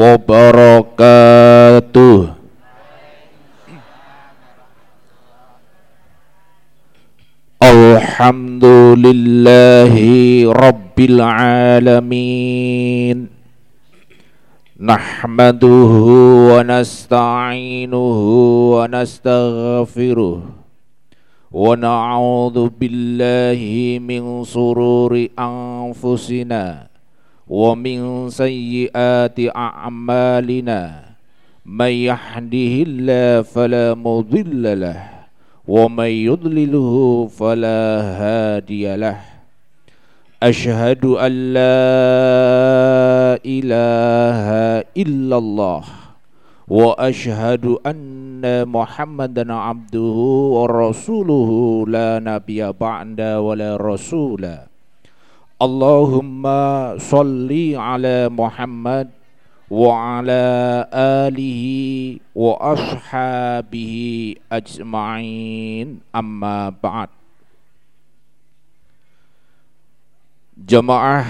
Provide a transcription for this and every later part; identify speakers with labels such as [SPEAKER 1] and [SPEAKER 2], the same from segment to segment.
[SPEAKER 1] wabarakatuh. Alhamdulillahi rabbil alamin. Nahmaduhu wa nasta'inuhu wa billahi min sururi anfusina Wa min sayyiati a'malina Man yahdihillah fala mudilla ومن يضلله فلا هادي له. أشهد أن لا إله إلا الله وأشهد أن محمدا عبده ورسوله لا نبي بعد ولا Allahumma salli ala Muhammad wa ala alihi wa ashabihi ajma'in. Amma ba'd. Jemaah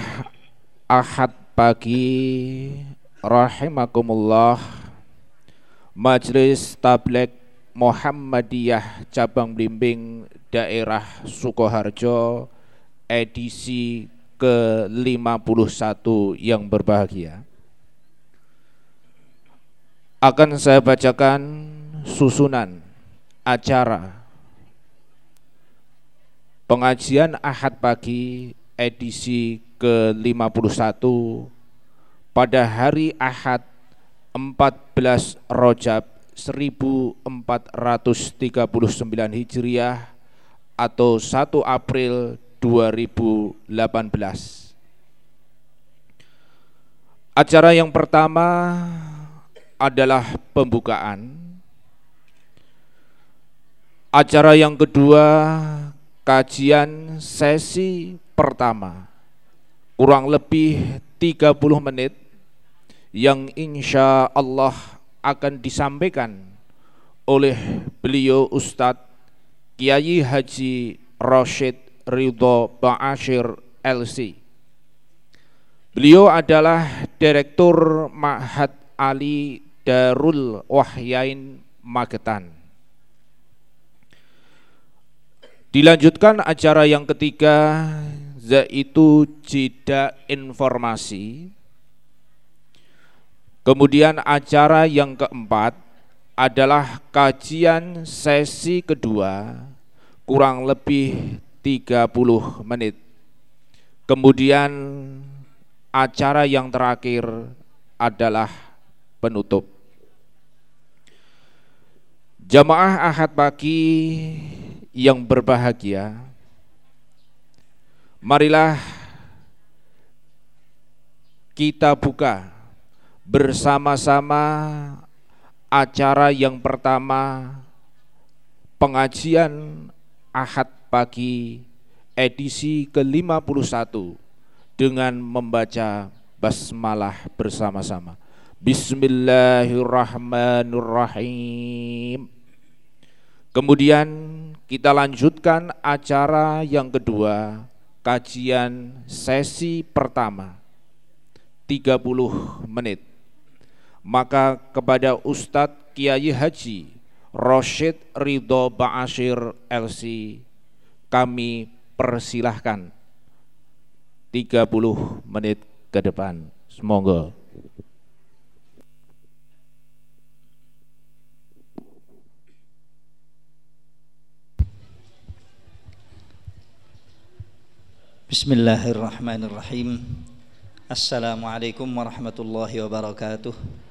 [SPEAKER 1] Ahad pagi rahimakumullah Majelis Tabligh Muhammadiyah Cabang Blimbing Daerah Sukoharjo edisi ke-51 yang berbahagia. Akan saya bacakan susunan acara pengajian Ahad pagi edisi ke-51 pada hari Ahad 14 Rojab 1439 Hijriah atau 1 April 2018. Acara yang pertama adalah pembukaan. Acara yang kedua kajian sesi pertama kurang lebih 30 menit yang insya Allah akan disampaikan oleh beliau Ustadz Kiai Haji Rashid Ridho Ba'ashir LC. Beliau adalah Direktur Ma'had Ali Darul Wahyain Magetan. Dilanjutkan acara yang ketiga yaitu jeda informasi. Kemudian acara yang keempat adalah kajian sesi kedua kurang lebih 30 menit. Kemudian acara yang terakhir adalah penutup. Jamaah Ahad pagi yang berbahagia, marilah kita buka bersama-sama acara yang pertama pengajian Ahad pagi edisi ke-51 dengan membaca basmalah bersama-sama. Bismillahirrahmanirrahim. Kemudian kita lanjutkan acara yang kedua, kajian sesi pertama. 30 menit. Maka kepada Ustadz Kiai Haji Roshid Ridho Ba'ashir LC kami persilahkan 30 menit ke depan. Semoga.
[SPEAKER 2] Bismillahirrahmanirrahim. Assalamualaikum warahmatullahi wabarakatuh.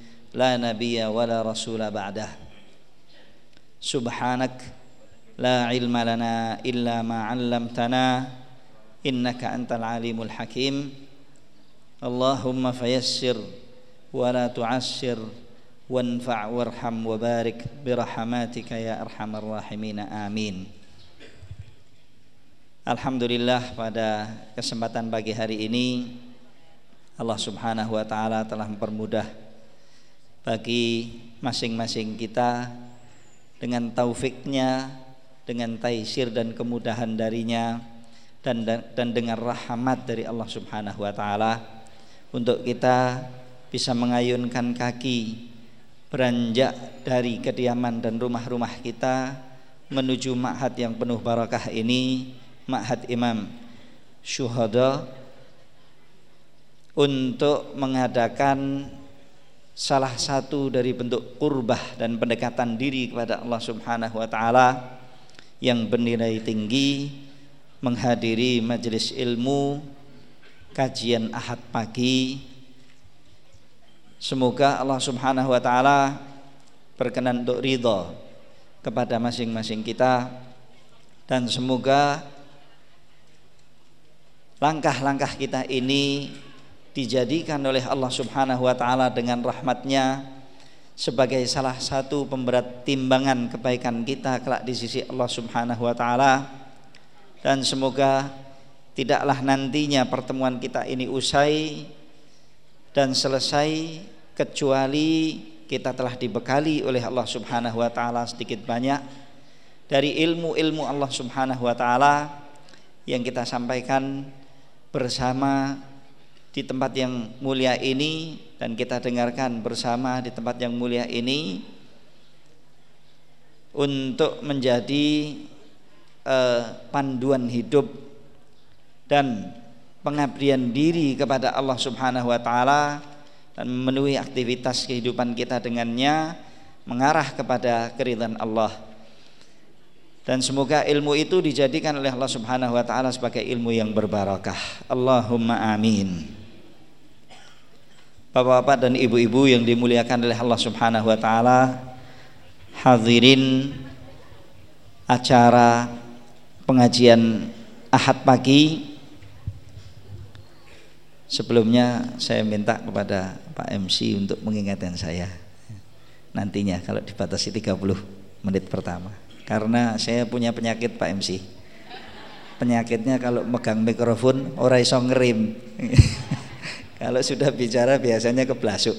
[SPEAKER 2] لا نبي ولا رسول بعده سبحانك لا علم لنا الا ما علمتنا انك انت العليم الحكيم اللهم فيسر ولا تعسر وانفع وارحم وبارك برحماتك يا أرحم الراحمين آمين Alhamdulillah pada kesempatan pagi hari ini Allah Subhanahu wa taala telah mempermudah bagi masing-masing kita dengan taufiknya, dengan taisir dan kemudahan darinya dan dan dengan rahmat dari Allah Subhanahu wa taala untuk kita bisa mengayunkan kaki beranjak dari kediaman dan rumah-rumah kita menuju ma'had yang penuh barakah ini ma'had Imam Syuhada untuk mengadakan salah satu dari bentuk kurbah dan pendekatan diri kepada Allah Subhanahu wa taala yang bernilai tinggi menghadiri majelis ilmu kajian Ahad pagi. Semoga Allah Subhanahu wa taala berkenan untuk ridha kepada masing-masing kita dan semoga langkah-langkah kita ini dijadikan oleh Allah Subhanahu wa taala dengan rahmatnya sebagai salah satu pemberat timbangan kebaikan kita kelak di sisi Allah Subhanahu wa taala. Dan semoga tidaklah nantinya pertemuan kita ini usai dan selesai kecuali kita telah dibekali oleh Allah Subhanahu wa taala sedikit banyak dari ilmu-ilmu Allah Subhanahu wa taala yang kita sampaikan bersama di tempat yang mulia ini dan kita dengarkan bersama di tempat yang mulia ini untuk menjadi uh, panduan hidup dan pengabdian diri kepada Allah Subhanahu wa taala dan memenuhi aktivitas kehidupan kita dengannya mengarah kepada keridhaan Allah dan semoga ilmu itu dijadikan oleh Allah Subhanahu wa taala sebagai ilmu yang berbarakah. Allahumma amin. Bapak-bapak dan ibu-ibu yang dimuliakan oleh Allah Subhanahu wa taala, hadirin acara pengajian Ahad pagi. Sebelumnya saya minta kepada Pak MC untuk mengingatkan saya nantinya kalau dibatasi 30 menit pertama. Karena saya punya penyakit Pak MC. Penyakitnya kalau megang mikrofon orang iso ngerim. Kalau sudah bicara biasanya keblasuk.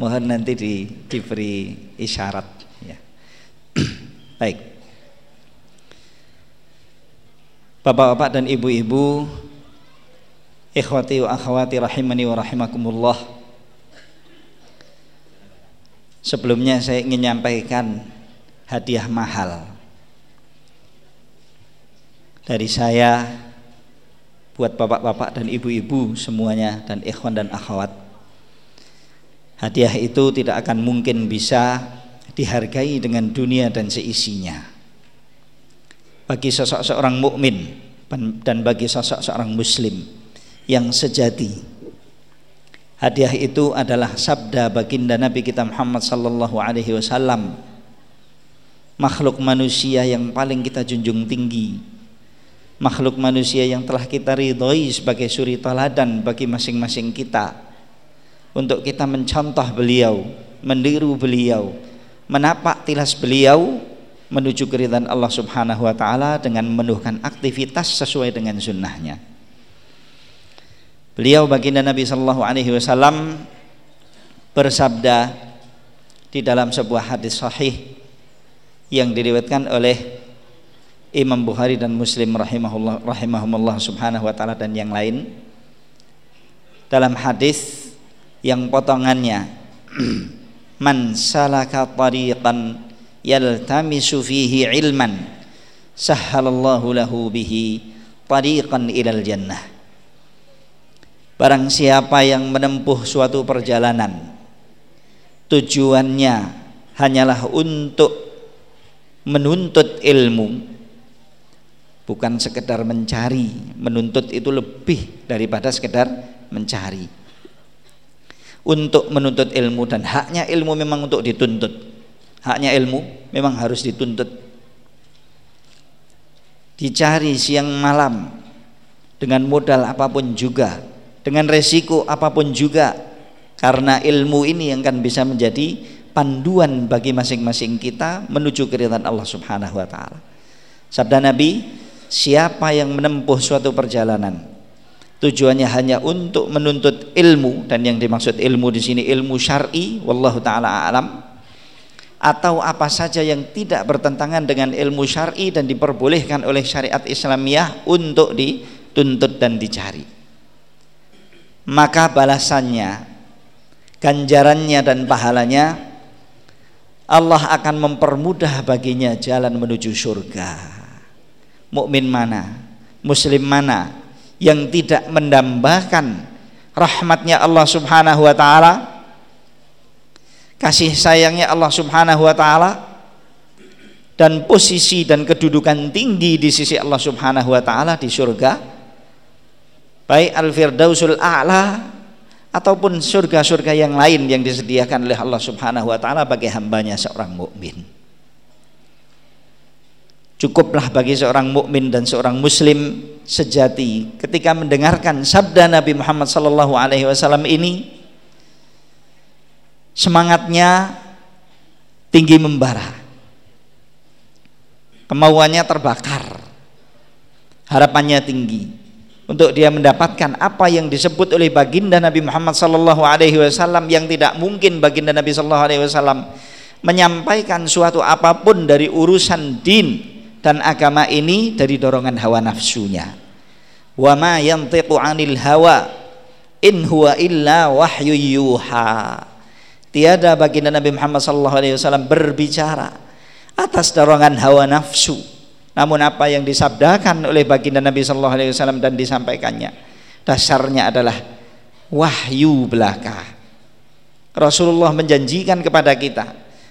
[SPEAKER 2] Mohon nanti di, diberi isyarat. Ya. Baik. Bapak-bapak dan ibu-ibu, ikhwati wa akhwati rahimani wa rahimakumullah. Sebelumnya saya ingin menyampaikan hadiah mahal dari saya buat bapak-bapak dan ibu-ibu semuanya dan ikhwan dan akhwat. Hadiah itu tidak akan mungkin bisa dihargai dengan dunia dan seisinya. Bagi sosok seorang mukmin dan bagi sosok seorang muslim yang sejati. Hadiah itu adalah sabda baginda Nabi kita Muhammad sallallahu alaihi wasallam. Makhluk manusia yang paling kita junjung tinggi makhluk manusia yang telah kita ridhoi sebagai suri teladan bagi masing-masing kita untuk kita mencontoh beliau, meniru beliau, menapak tilas beliau menuju keridhaan Allah Subhanahu wa taala dengan memenuhkan aktivitas sesuai dengan sunnahnya. Beliau baginda Nabi sallallahu alaihi wasallam bersabda di dalam sebuah hadis sahih yang diriwayatkan oleh Imam Bukhari dan Muslim rahimahullah rahimahumullah subhanahu wa taala dan yang lain. Dalam hadis yang potongannya man salaka tariqan yaltamisu fihi ilman sahhalallahu lahu bihi tariqan ilal jannah. Barang siapa yang menempuh suatu perjalanan tujuannya hanyalah untuk menuntut ilmu bukan sekedar mencari menuntut itu lebih daripada sekedar mencari. Untuk menuntut ilmu dan haknya ilmu memang untuk dituntut. Haknya ilmu memang harus dituntut. Dicari siang malam dengan modal apa pun juga dengan resiko apa pun juga karena ilmu ini yang akan bisa menjadi panduan bagi masing-masing kita menuju keridhaan Allah Subhanahu wa taala. Sabda Nabi, siapa yang menempuh suatu perjalanan? Tujuannya hanya untuk menuntut ilmu. Dan yang dimaksud ilmu di sini ilmu syar'i wallahu taala alam. Atau apa saja yang tidak bertentangan dengan ilmu syar'i dan diperbolehkan oleh syariat Islamiyah untuk dituntut dan dicari. Maka balasannya ganjarannya dan pahalanya Allah akan mempermudah baginya jalan menuju surga mukmin mana muslim mana yang tidak mendambakan rahmatnya Allah subhanahu wa ta'ala kasih sayangnya Allah subhanahu wa ta'ala dan posisi dan kedudukan tinggi di sisi Allah subhanahu wa ta'ala di surga baik al-firdausul a'la ataupun surga-surga yang lain yang disediakan oleh Allah subhanahu wa ta'ala bagi hambanya seorang mukmin Cukuplah bagi seorang mukmin dan seorang muslim sejati ketika mendengarkan sabda Nabi Muhammad sallallahu alaihi wasallam ini semangatnya tinggi membara. Kemauannya terbakar. Harapannya tinggi untuk dia mendapatkan apa yang disebut oleh baginda Nabi Muhammad sallallahu alaihi wasallam yang tidak mungkin baginda Nabi sallallahu alaihi wasallam menyampaikan suatu apa pun dari urusan din dan agama ini dari dorongan hawa nafsunya. Wa ma yantiqu 'anil hawa in huwa illa wahyu yuha. Tiada baginda Nabi Muhammad sallallahu alaihi wasallam berbicara atas dorongan hawa nafsu. Namun apa yang disabdakan oleh baginda Nabi sallallahu alaihi wasallam dan disampaikannya dasarnya adalah wahyu belaka. Rasulullah menjanjikan kepada kita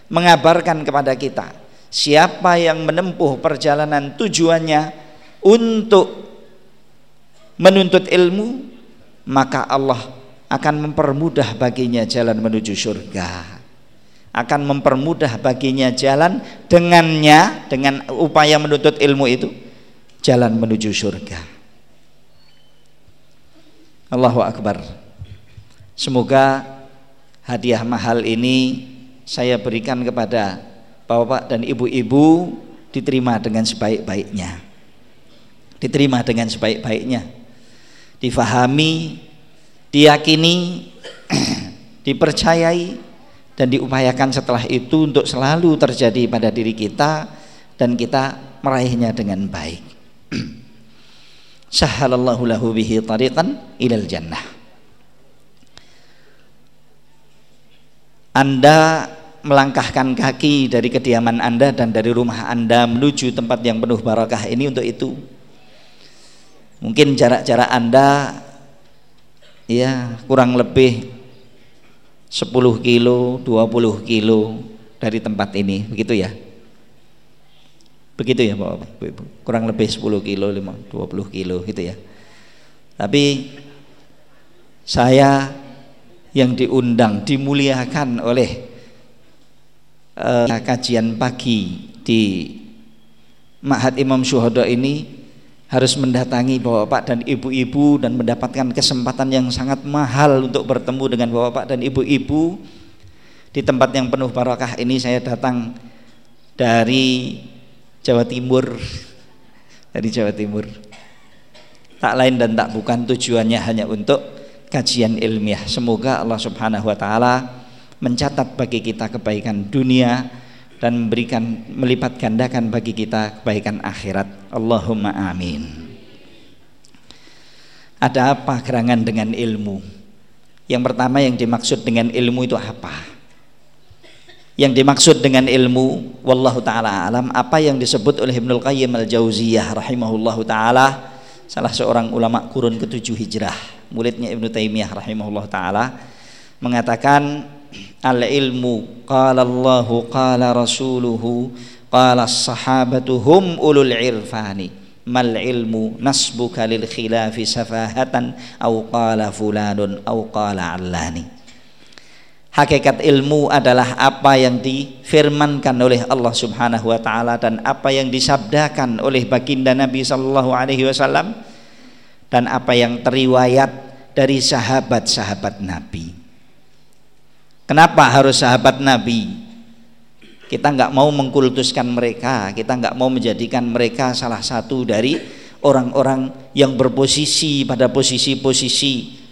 [SPEAKER 2] mengabarkan kepada kita siapa yang menempuh perjalanan tujuannya untuk menuntut ilmu maka Allah akan mempermudah baginya jalan menuju surga. Akan mempermudah baginya jalan dengannya dengan upaya menuntut ilmu itu jalan menuju surga. Allahu Akbar. Semoga hadiah mahal ini saya berikan kepada bapak dan ibu-ibu diterima dengan sebaik-baiknya. Diterima dengan sebaik-baiknya. Difahami diyakini dipercayai dan diupayakan setelah itu untuk selalu terjadi pada diri kita dan kita meraihnya dengan baik. Sahalallahu lahu bihi tariqan ilal jannah. Anda melangkahkan kaki dari kediaman Anda dan dari rumah Anda menuju tempat yang penuh barakah ini untuk itu. Mungkin jarak-jarak Anda ya kurang lebih 10 kilo, 20 kilo dari tempat ini, begitu ya? Begitu ya Bapak Ibu. Kurang lebih 10 kilo, 20 kilo gitu ya. Tapi saya yang diundang, dimuliakan oleh uh, kajian pagi di Ma'had Imam Syuhada ini harus mendatangi bapak-bapak dan ibu-ibu dan mendapatkan kesempatan yang sangat mahal untuk bertemu dengan bapak-bapak dan ibu-ibu. Di tempat yang penuh barakah ini saya datang dari Jawa Timur. Dari Jawa Timur. Tak lain dan tak bukan tujuannya hanya untuk kajian ilmiah. Semoga Allah Subhanahu wa taala mencatat bagi kita kebaikan dunia dan memberikan melipat gandakan bagi kita kebaikan akhirat. Allahumma amin. Ada apa gerangan dengan ilmu? Yang pertama yang dimaksud dengan ilmu itu apa? Yang dimaksud dengan ilmu wallahu taala alam apa yang disebut oleh Ibnu Qayyim Al-Jauziyah rahimahullahu taala salah seorang ulama kurun ketujuh hijrah muridnya Ibnu Taimiyah rahimahullahu taala mengatakan al ilmu qala Allahu qala rasuluhu qala sahabatu hum ulul irfani mal ilmu nasbuka lil khilafi safahatan au qala fulanun au qala allani Hakikat ilmu adalah apa yang difirmankan oleh Allah Subhanahu wa taala dan apa yang disabdakan oleh baginda Nabi sallallahu alaihi wasallam dan apa yang teriwayat dari sahabat-sahabat Nabi. Kenapa harus sahabat Nabi? Kita nggak mau mengkultuskan mereka, kita nggak mau menjadikan mereka salah satu dari orang-orang yang berposisi pada posisi-posisi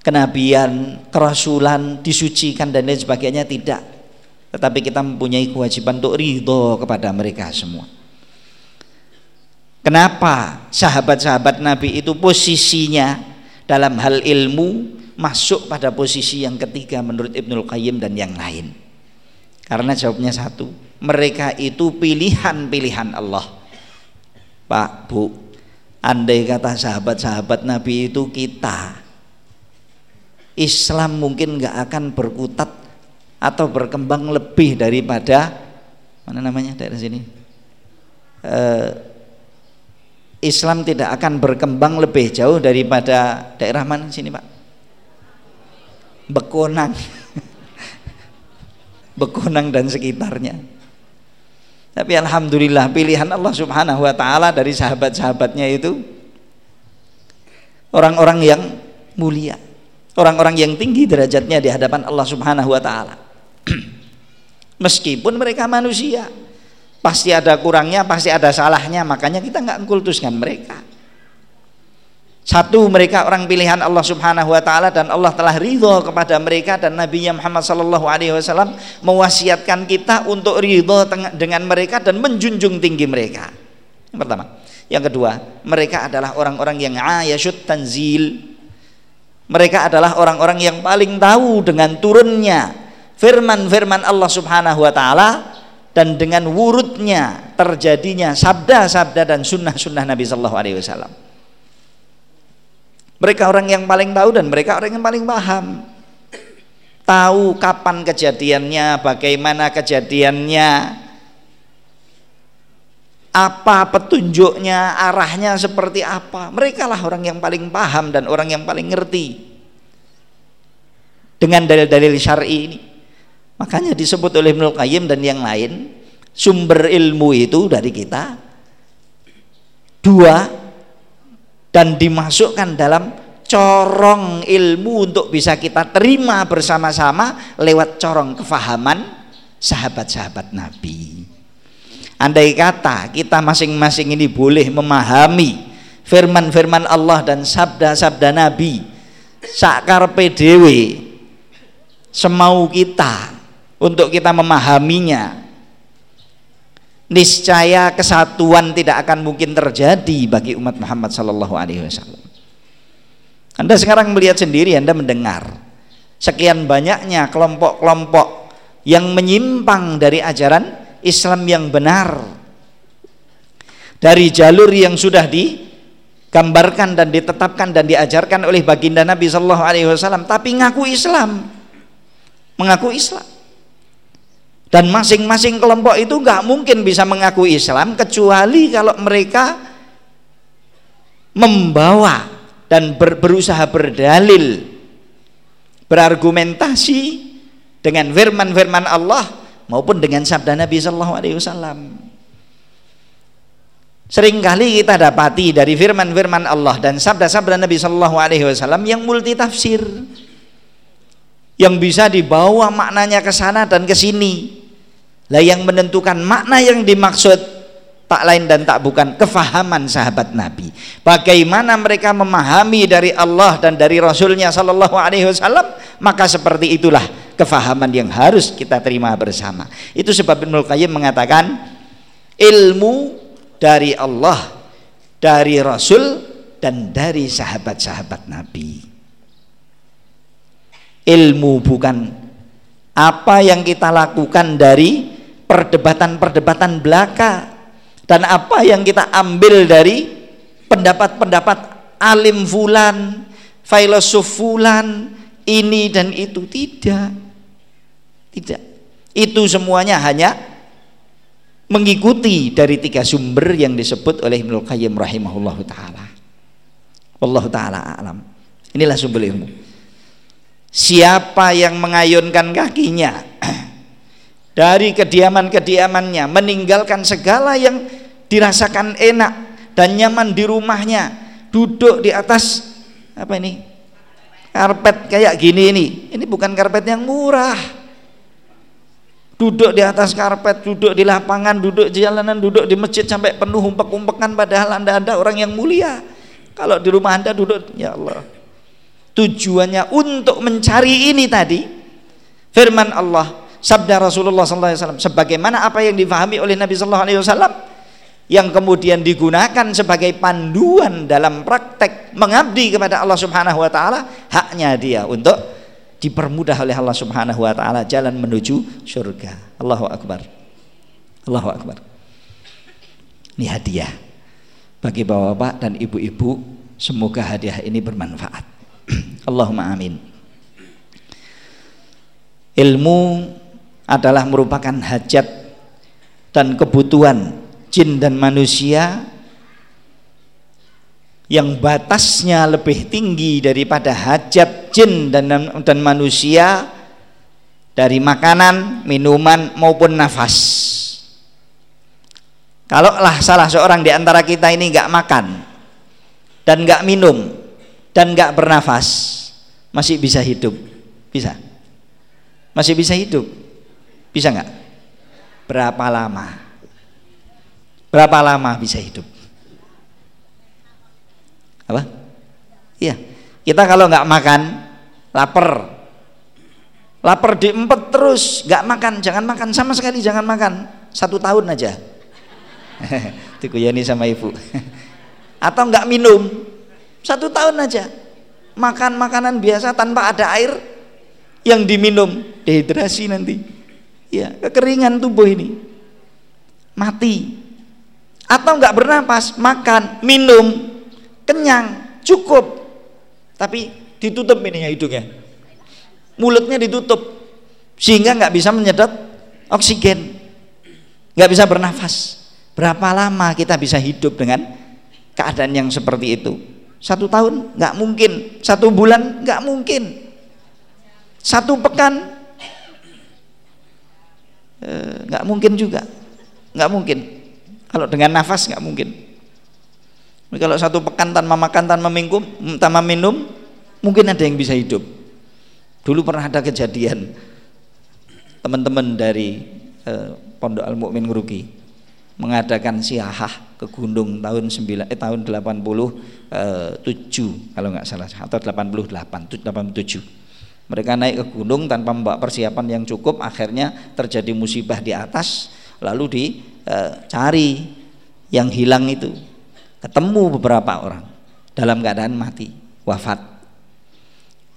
[SPEAKER 2] kenabian, kerasulan, disucikan dan lain sebagainya tidak. Tetapi kita mempunyai kewajiban untuk ridho kepada mereka semua. Kenapa sahabat-sahabat Nabi itu posisinya dalam hal ilmu masuk pada posisi yang ketiga menurut Ibnul Qayyim dan yang lain? Karena jawabnya satu, mereka itu pilihan-pilihan Allah. Pak, Bu, andai kata sahabat-sahabat Nabi itu kita, Islam mungkin nggak akan berkutat atau berkembang lebih daripada mana namanya daerah sini uh, Islam tidak akan berkembang lebih jauh daripada daerah mana sini Pak Bekonang Bekonang dan sekitarnya tapi Alhamdulillah pilihan Allah subhanahu wa ta'ala dari sahabat-sahabatnya itu orang-orang yang mulia orang-orang yang tinggi derajatnya di hadapan Allah Subhanahu wa taala. Meskipun mereka manusia, pasti ada kurangnya, pasti ada salahnya, makanya kita nggak kultuskan mereka. Satu mereka orang pilihan Allah Subhanahu wa taala dan Allah telah ridho kepada mereka dan Nabi Muhammad sallallahu alaihi wasallam mewasiatkan kita untuk ridho dengan mereka dan menjunjung tinggi mereka. Yang pertama. Yang kedua, mereka adalah orang-orang yang ayasyut tanzil, mereka adalah orang-orang yang paling tahu dengan turunnya firman-firman Allah Subhanahu wa taala dan dengan wurudnya terjadinya sabda-sabda dan sunnah-sunnah Nabi Sallallahu Alaihi Wasallam. Mereka orang yang paling tahu dan mereka orang yang paling paham. Tahu kapan kejadiannya, bagaimana kejadiannya, apa petunjuknya, arahnya seperti apa. Mereka lah orang yang paling paham dan orang yang paling ngerti dengan dalil-dalil syar'i ini. Makanya disebut oleh Ibnu Qayyim dan yang lain, sumber ilmu itu dari kita dua dan dimasukkan dalam corong ilmu untuk bisa kita terima bersama-sama lewat corong kefahaman sahabat-sahabat Nabi. Andai kata kita masing-masing ini boleh memahami firman-firman Allah dan sabda-sabda Nabi sakar PDW semau kita untuk kita memahaminya niscaya kesatuan tidak akan mungkin terjadi bagi umat Muhammad sallallahu alaihi wasallam. Anda sekarang melihat sendiri, Anda mendengar sekian banyaknya kelompok-kelompok yang menyimpang dari ajaran Islam yang benar dari jalur yang sudah digambarkan dan ditetapkan dan diajarkan oleh baginda Nabi Shallallahu Alaihi Wasallam tapi ngaku Islam mengaku Islam dan masing-masing kelompok itu nggak mungkin bisa mengaku Islam kecuali kalau mereka membawa dan ber, berusaha berdalil berargumentasi dengan firman-firman Allah maupun dengan sabda Nabi Shallallahu Alaihi Wasallam. Seringkali kita dapati dari firman-firman Allah dan sabda-sabda Nabi Shallallahu Alaihi Wasallam yang multi tafsir, yang bisa dibawa maknanya ke sana dan ke sini. Lah yang menentukan makna yang dimaksud tak lain dan tak bukan kefahaman sahabat Nabi. Bagaimana mereka memahami dari Allah dan dari Rasulnya Shallallahu Alaihi Wasallam, maka seperti itulah kefahaman yang harus kita terima bersama. Itu sebab Ibnu Qayyim mengatakan ilmu dari Allah, dari Rasul dan dari sahabat-sahabat Nabi. Ilmu bukan apa yang kita lakukan dari perdebatan-perdebatan belaka dan apa yang kita ambil dari pendapat-pendapat alim fulan, filosof fulan, ini dan itu tidak tidak. Itu semuanya hanya mengikuti dari tiga sumber yang disebut oleh Ibnu Qayyim rahimahullahu taala. Wallahu taala alam. Inilah sumber ilmu. Siapa yang mengayunkan kakinya? Dari kediaman-kediamannya, meninggalkan segala yang dirasakan enak dan nyaman di rumahnya, duduk di atas apa ini? karpet kayak gini ini. Ini bukan karpet yang murah. Duduk di atas karpet duduk di lapangan duduk di jalanan duduk di masjid sampai penuh umpek-umpekan padahal anda anda orang yang mulia. Kalau di rumah anda duduk ya Allah tujuannya untuk mencari ini tadi firman Allah sabda Rasulullah SAW sebagaimana apa yang difahami oleh Nabi SAW yang kemudian digunakan sebagai panduan dalam praktek mengabdi kepada Allah Subhanahu wa taala haknya dia untuk dipermudah oleh Allah Subhanahu wa taala jalan menuju surga. Allahu akbar. Allahu akbar. Ini hadiah bagi bapak-bapak dan ibu-ibu semoga hadiah ini bermanfaat. Allahumma amin. Ilmu adalah merupakan hajat dan kebutuhan jin dan manusia yang batasnya lebih tinggi daripada hajat jin dan dan manusia dari makanan, minuman maupun nafas. Kalaulah salah seorang di antara kita ini nggak makan dan nggak minum dan nggak bernafas, masih bisa hidup, bisa, masih bisa hidup, bisa nggak? Berapa lama? Berapa lama bisa hidup? Apa? Iya. Kita kalau nggak makan, lapar. Lapar diempet terus, nggak makan, jangan makan sama sekali, jangan makan. Satu tahun aja. Dikuyani sama ibu. Atau nggak minum, satu tahun aja. Makan makanan biasa tanpa ada air yang diminum, dehidrasi nanti. Ya, kekeringan tubuh ini. Mati. Atau nggak bernapas makan minum kenyang cukup. Tapi ditutup ininya hidungnya. Mulutnya ditutup. Sehingga nggak bisa menyedot oksigen. Nggak bisa bernafas. Berapa lama kita bisa hidup dengan keadaan yang seperti itu satu tahun nggak mungkin. Satu bulan nggak mungkin. Satu pekan eh, nggak mungkin juga. Nggak mungkin. Kalau dengan nafas nggak mungkin. Kalau satu pekan tanpa makan, tanpa minum, tanpa minum, mungkin ada yang bisa hidup. Dulu pernah ada kejadian teman-teman dari eh, Pondok Al Mukmin Nguruki mengadakan siahah ke gunung tahun 9 eh tahun 87 eh, kalau nggak salah atau 88 87 mereka naik ke gunung tanpa membawa persiapan yang cukup akhirnya terjadi musibah di atas lalu di Eh, yang hilang itu. Ketemu beberapa orang dalam keadaan mati wafat.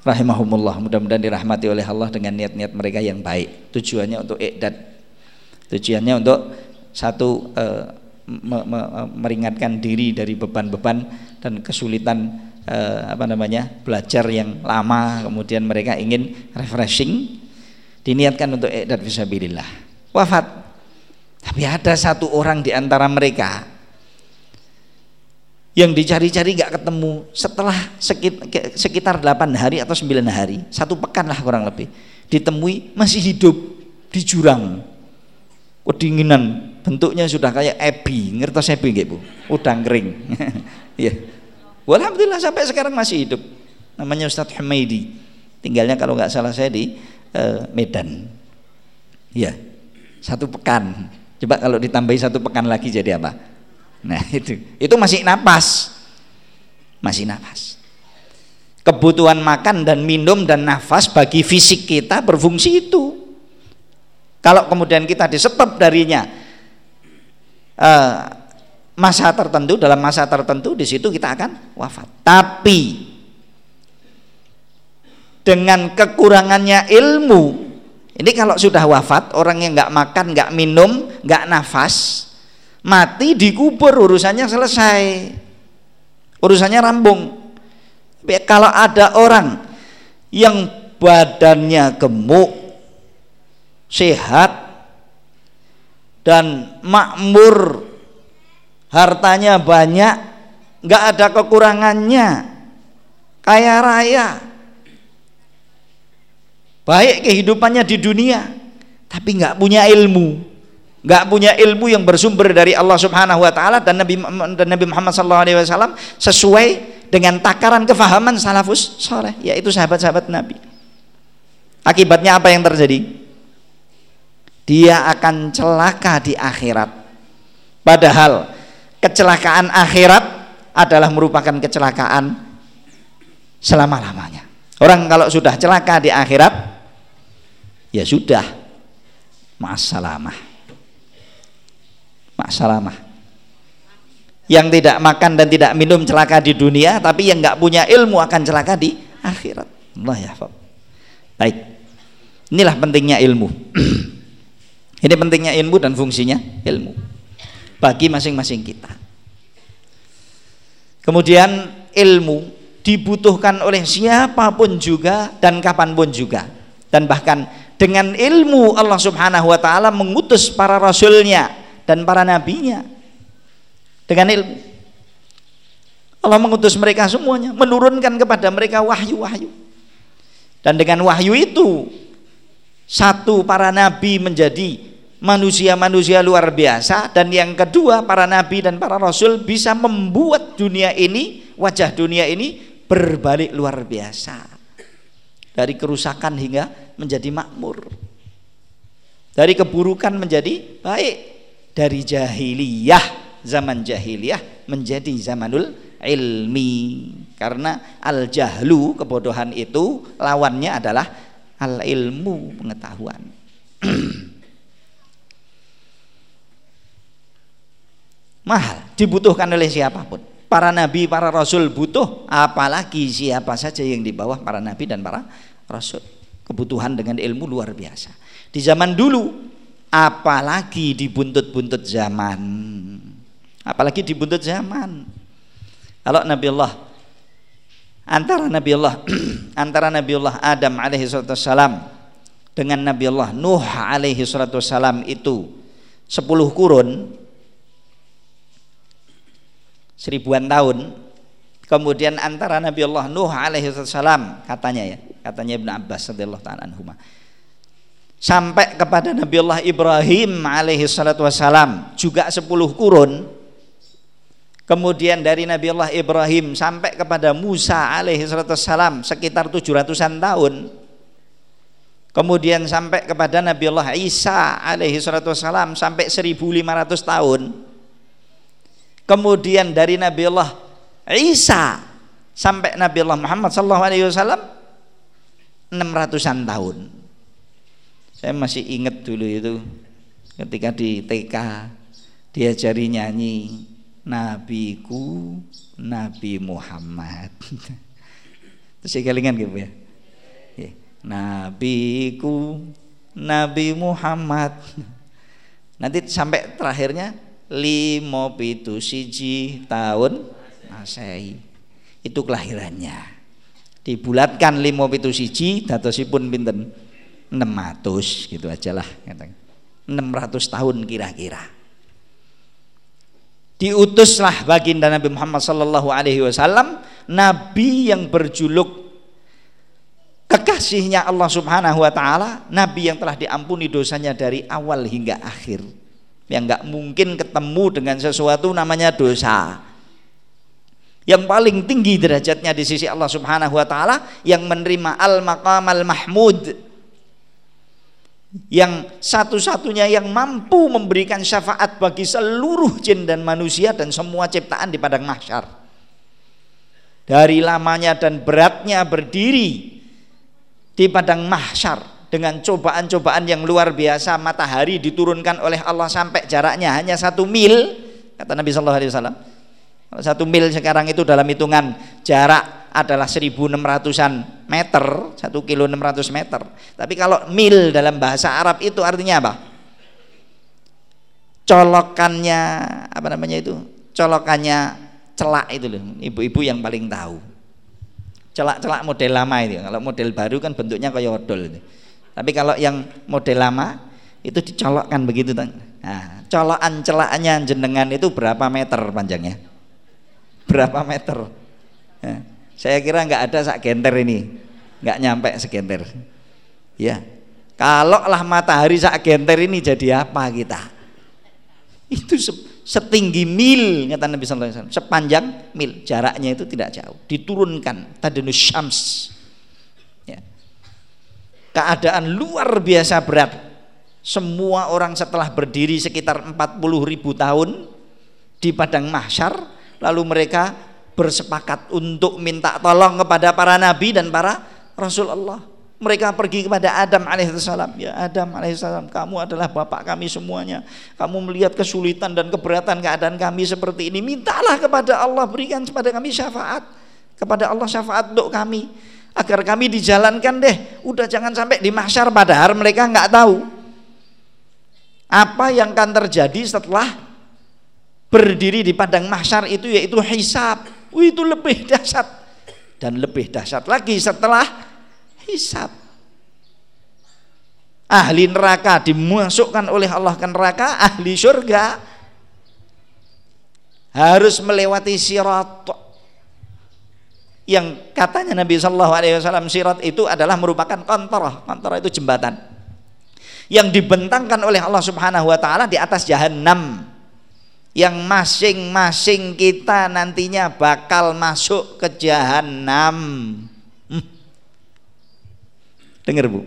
[SPEAKER 2] Rahimahumullah mudah-mudahan dirahmati oleh Allah dengan niat-niat mereka yang baik. Tujuannya untuk ikdat tujuannya untuk satu eh, me, me, meringankan diri dari beban-beban dan kesulitan eh, apa namanya belajar yang lama. Kemudian mereka ingin refreshing diniatkan untuk ikdat fisabilillah. Wafat. Tapi ada satu orang di antara mereka yang dicari-cari nggak ketemu. Setelah sekitar 8 hari atau 9 hari, satu pekan lah kurang lebih, ditemui masih hidup di jurang. Kedinginan, bentuknya sudah kayak ebi, ngertos ebi nggak Bu? Udang kering. ya. Alhamdulillah sampai sekarang masih hidup. Namanya Ustadz Humaidi. Tinggalnya kalau nggak salah saya di uh, Medan. Ya. Satu pekan Coba kalau ditambahi satu pekan lagi jadi apa? Nah itu, itu masih napas, masih napas. Kebutuhan makan dan minum dan nafas bagi fisik kita berfungsi itu. Kalau kemudian kita disetop darinya uh, masa tertentu dalam masa tertentu di situ kita akan wafat. Tapi dengan kekurangannya ilmu ini kalau sudah wafat orang yang nggak makan, nggak minum, nggak nafas, mati dikubur urusannya selesai, urusannya rambung. Tapi kalau ada orang yang badannya gemuk, sehat dan makmur, hartanya banyak, nggak ada kekurangannya, kaya raya, baik kehidupannya di dunia tapi nggak punya ilmu. Nggak punya ilmu yang bersumber dari Allah Subhanahu wa taala dan Nabi dan Nabi Muhammad sallallahu alaihi wasallam sesuai dengan takaran kefahaman salafus soleh yaitu sahabat-sahabat Nabi. Akibatnya apa yang terjadi dia akan celaka di akhirat. Padahal kecelakaan akhirat adalah merupakan kecelakaan selama-lamanya. Orang kalau sudah celaka di akhirat ya sudah. Masalamah. Masalamah. Yang tidak makan dan tidak minum celaka di dunia tapi yang nggak punya ilmu akan celaka di akhirat. Allah ya baik. Inilah pentingnya ilmu ini pentingnya ilmu dan fungsinya ilmu bagi masing-masing kita kemudian ilmu dibutuhkan oleh siapa pun juga dan kapan pun juga dan bahkan dengan ilmu Allah subhanahu wa ta'ala mengutus para rasulnya dan para nabinya dengan ilmu. Allah mengutus mereka semuanya, menurunkan kepada mereka wahyu-wahyu. Dan dengan wahyu itu satu para nabi menjadi manusia-manusia luar biasa dan yang kedua para nabi dan para rasul bisa membuat dunia ini, wajah dunia ini berbalik luar biasa. Dari kerusakan hingga menjadi makmur. Dari keburukan menjadi baik. Dari jahiliyah zaman jahiliyah menjadi zamanul ilmi karena al jahlu kebodohan itu lawannya adalah al ilmu pengetahuan mahal dibutuhkan oleh siapa pun. Para nabi para rasul butuh apalagi siapa saja yang di bawah para nabi dan para rasul. Kebutuhan dengan ilmu luar biasa. Di zaman dulu apalagi di buntut-buntut zaman. Apalagi di buntut zaman. Kalau Nabi Allah antara Nabi Allah antara Nabi Allah Adam alaihi salam dengan Nabi Allah Nuh alaihi salam itu sepuluh kurun seribuan tahun kemudian antara Nabi Allah Nuh alaihi salam katanya ya katanya Ibn Abbas radhiyallahu taala anhuma sampai kepada Nabi Allah Ibrahim alaihi salatu wassalam juga sepuluh kurun Kemudian dari Nabi Allah Ibrahim sampai kepada Musa alaihi salam sekitar 700-an tahun. Kemudian sampai kepada Nabi Allah Isa alaihi salam sampai 1500 tahun. Kemudian dari Nabi Allah Isa sampai Nabi Allah Muhammad sallallahu alaihi wasallam 600-an tahun. Saya masih ingat dulu itu ketika di TK diajari nyanyi nabiku Nabi Muhammad. Terus kelingan gitu ya nabiku Nabi Muhammad. Nanti sampai terakhirnya limo pitu siji tahun masehi. Itu kelahirannya. Dibulatkan limo pitu siji datosipun pinten? 600 gitu aja lah 600 tahun kira-kira. Diutuslah baginda Nabi Muhammad sallallahu alaihi wasallam nabi yang berjuluk kekasihnya Allah Subhanahu wa taala, nabi yang telah diampuni dosanya dari awal hingga akhir. Yang nggak mungkin ketemu dengan sesuatu namanya dosa. Yang paling tinggi derajatnya di sisi Allah Subhanahu wa taala yang menerima al-maqam al-mahmud yang satu-satunya yang mampu memberikan syafaat bagi seluruh jin dan manusia dan semua ciptaan di padang mahsyar. Dari lamanya dan beratnya berdiri di padang mahsyar dengan cobaan-cobaan yang luar biasa matahari diturunkan oleh Allah sampai jaraknya hanya satu mil kata Nabi Shallallahu Alaihi Wasallam satu mil sekarang itu dalam hitungan jarak adalah 1600-an meter, 1 kilo 600 meter. Tapi kalau mil dalam bahasa Arab itu artinya apa? Colokannya apa namanya itu? Colokannya celak itu loh. Ibu-ibu yang paling tahu. Celak-celak model lama itu. Kalau model baru kan bentuknya kayak odol itu. Tapi kalau yang model lama itu dicolokkan begitu. Nah, colokan celaknya jenengan itu berapa meter panjangnya? Berapa meter? Nah, saya kira nggak ada sak genter ini, nggak nyampe segenter. Ya, kalau lah matahari sak genter ini jadi apa kita? Itu setinggi mil kata Nabi sallallahu alaihi sepanjang mil jaraknya itu tidak jauh diturunkan tadunus syams ya. Keadaan luar biasa berat. Semua orang setelah berdiri sekitar 40 ribu tahun di padang mahsyar lalu mereka bersepakat untuk minta tolong kepada para nabi dan para rasul Allah mereka pergi kepada Adam alaihissalam. Ya Adam alaihissalam kamu adalah bapak kami semuanya. Kamu melihat kesulitan dan keberatan keadaan kami seperti ini mintalah kepada Allah berikan kepada kami syafaat. Kepada Allah syafaat untuk kami agar kami dijalankan deh. Udah jangan sampai di mahsyar padahal mereka nggak tahu. Apa yang akan terjadi setelah berdiri di padang mahsyar itu yaitu hisab. Itu lebih dahsyat. Dan lebih dahsyat lagi setelah hisab. Ahli neraka dimasukkan oleh Allah ke neraka ahli surga harus melewati sirat yang katanya Nabi Shallallahu Alaihi Wasallam sirat itu adalah merupakan kontor kontor itu jembatan yang dibentangkan oleh Allah Subhanahu Wa Taala di atas jahanam yang masing-masing kita nantinya bakal masuk ke jahanam Dengar Bu.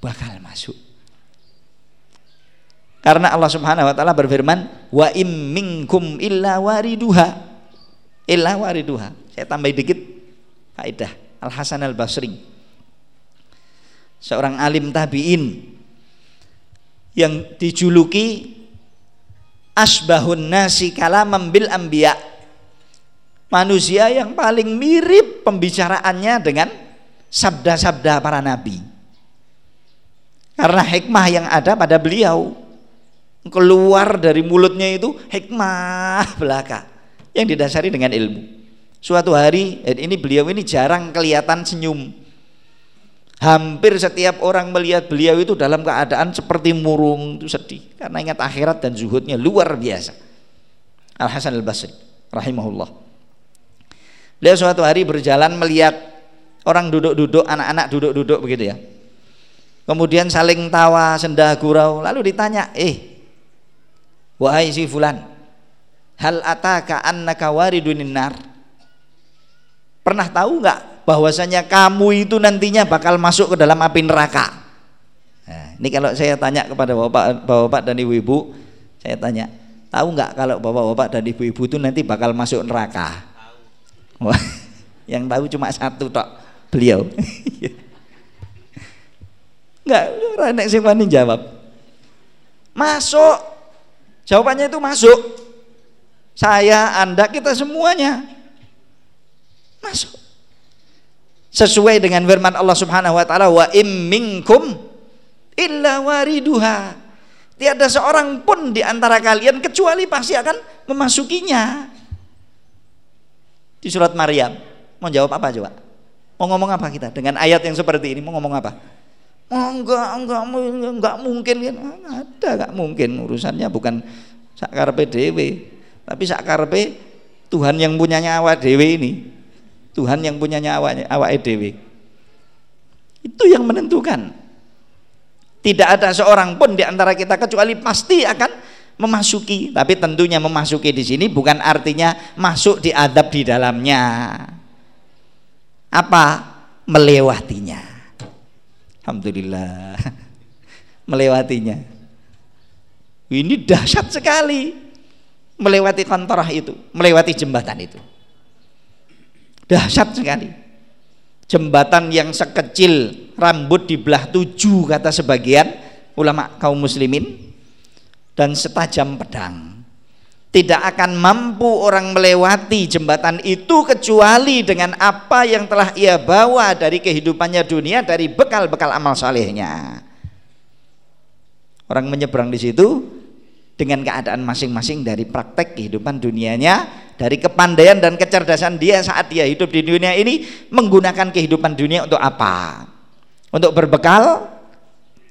[SPEAKER 2] Bakal masuk. Karena Allah Subhanahu wa taala berfirman, "Wa im minkum illa wariduha." Illa wariduha. Saya tambah dikit kaidah Al Hasan Al Basri. Seorang alim tabi'in yang dijuluki asbahun nasi kalamam bil anbiya. Manusia yang paling mirip pembicaraannya dengan sabda-sabda para nabi. Karena hikmah yang ada pada beliau keluar dari mulutnya itu hikmah belaka yang didasari dengan ilmu. Suatu hari ini beliau ini jarang kelihatan senyum. Hampir setiap orang melihat beliau itu dalam keadaan seperti murung itu sedih karena ingat akhirat dan zuhudnya luar biasa. Al Hasan Al Basri rahimahullah. Beliau suatu hari berjalan melihat Orang duduk-duduk, anak-anak duduk-duduk begitu ya. Kemudian saling tawa, senda gurau, lalu ditanya, "Eh, wahai si fulan, hal ataka annaka waridunin nar?" Pernah tahu nggak bahwasanya kamu itu nantinya bakal masuk ke dalam api neraka? Nah, ini kalau saya tanya kepada bapak, bapak dan ibu-ibu, saya tanya, tahu nggak kalau bapak-bapak dan ibu-ibu itu nanti bakal masuk neraka? Tahu. yang tahu cuma satu tok beliau enggak nek sing wani jawab masuk jawabannya itu masuk saya anda kita semuanya masuk sesuai dengan firman Allah Subhanahu wa taala wa im minkum illa wariduha tiada seorang pun di antara kalian kecuali pasti akan memasukinya di surat Maryam mau jawab apa coba Mau ngomong apa kita dengan ayat yang seperti ini? Mau ngomong apa? Oh, enggak, enggak, enggak mungkin kan? Ada enggak mungkin urusannya bukan sakar PDW, tapi sakar P Tuhan yang punya nyawa dewi ini. Tuhan yang punya nyawa awak dewi. Itu yang menentukan. Tidak ada seorang pun di antara kita kecuali pasti akan memasuki. Tapi tentunya memasuki di sini bukan artinya masuk di adab di dalamnya. Apa? Melewatinya. Alhamdulillah. Melewatinya. Ini dahsyat sekali. Melewati kontorah itu melewati jembatan itu dahsyat sekali jembatan yang sekecil rambut di belah tujuh kata sebagian ulama kaum muslimin dan setajam pedang tidak akan mampu orang melewati jembatan itu kecuali dengan apa yang telah ia bawa dari kehidupannya dunia dari bekal-bekal amal salehnya. Orang menyeberang di situ dengan keadaan masing-masing dari praktek kehidupan dunianya, dari kepandaian dan kecerdasan dia saat dia hidup di dunia ini menggunakan kehidupan dunia untuk apa? Untuk berbekal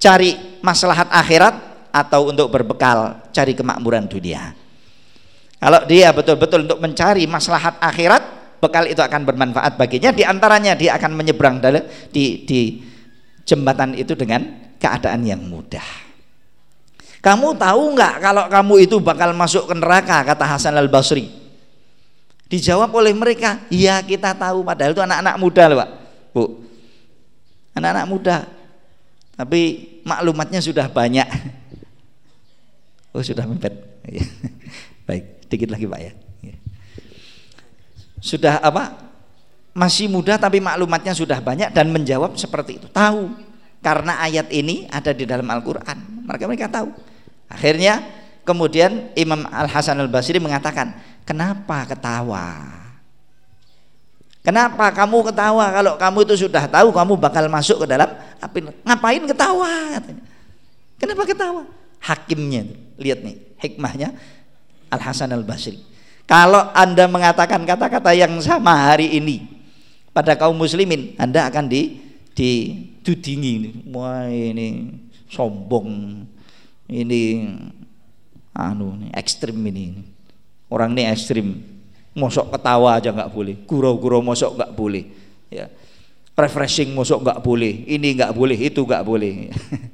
[SPEAKER 2] cari maslahat akhirat atau untuk berbekal cari kemakmuran dunia. Kalau dia betul-betul untuk mencari maslahat akhirat, bekal itu akan bermanfaat baginya. Di antaranya dia akan menyeberang di, di jembatan itu dengan keadaan yang mudah. Kamu tahu nggak kalau kamu itu bakal masuk ke neraka kata Hasan Al Basri. Dijawab oleh mereka, iya kita tahu. Padahal itu anak-anak muda loh pak, bu. Anak-anak muda. Tapi maklumatnya sudah banyak. Oh sudah mepet. Iya. Baik, dikit lagi pak ya. Iya. Sudah apa? Masih muda tapi maklumatnya sudah banyak dan menjawab seperti itu. Tahu karena ayat ini ada di dalam Al-Quran mereka mereka tahu akhirnya kemudian Imam Al Hasan Al Basri mengatakan kenapa ketawa? Kenapa kamu ketawa? Kalau kamu itu sudah tahu kamu bakal masuk ke dalam api ngapain ketawa? katanya. Kenapa ketawa? Hakimnya lihat nih hikmahnya Al Hasan Al Basri kalau anda mengatakan kata-kata yang sama hari ini pada kaum muslimin anda akan di di dudingi ini. Wah ini sombong. Ini anu ini ekstrim ini. Orang ini ekstrim. Mosok ketawa aja nggak boleh. Gurau-gurau mosok nggak boleh. Ya. Refreshing mosok nggak boleh. Ini nggak boleh, itu nggak boleh.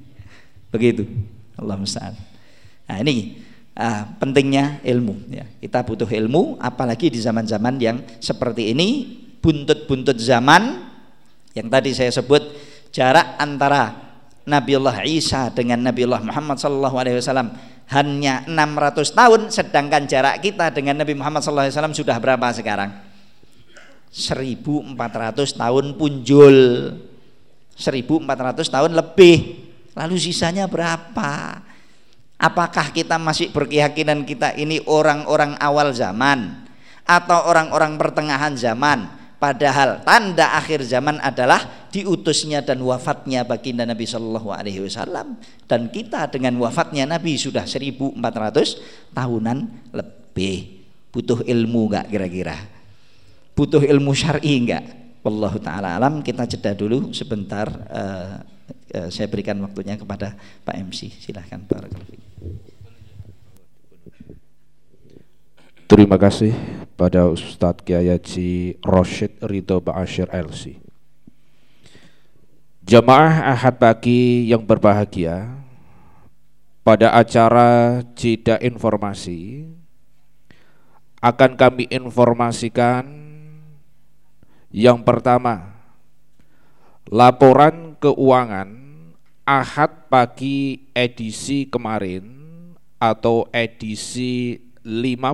[SPEAKER 2] Begitu. Allah musta'an. Nah, ini ah, pentingnya ilmu ya. Kita butuh ilmu apalagi di zaman-zaman yang seperti ini buntut-buntut zaman yang tadi saya sebut jarak antara Nabiullah Isa dengan Nabiullah Muhammad wasallam hanya 600 tahun sedangkan jarak kita dengan Nabi Muhammad wasallam sudah berapa sekarang? 1400 tahun punjul. 1400 tahun lebih. Lalu sisanya berapa? Apakah kita masih berkeyakinan kita ini orang-orang awal zaman atau orang-orang pertengahan zaman? Padahal tanda akhir zaman adalah diutusnya dan wafatnya baginda Nabi Shallallahu Alaihi Wasallam dan kita dengan wafatnya Nabi sudah 1400 tahunan lebih. Butuh ilmu nggak kira-kira? Butuh ilmu syar'i nggak? Wallahu taala alam kita jeda dulu sebentar. Uh, uh, saya berikan waktunya kepada Pak MC. Silahkan Pak
[SPEAKER 1] Terima kasih pada Ustadz Kiai Haji Roshid Ridho Ba'asyir LC. Jamaah Ahad pagi yang berbahagia, pada acara Jeda Informasi akan kami informasikan yang pertama laporan keuangan Ahad pagi edisi kemarin atau edisi 50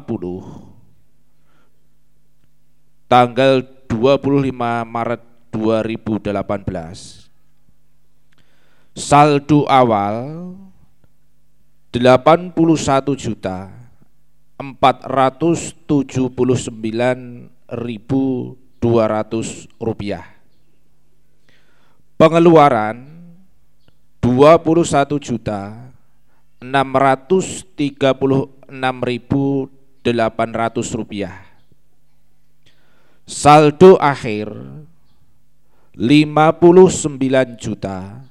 [SPEAKER 1] tanggal 25 Maret 2018 saldo awal 81 juta 479.200 rupiah. Pengeluaran 21 juta 636.800 rupiah. Saldo akhir 59 juta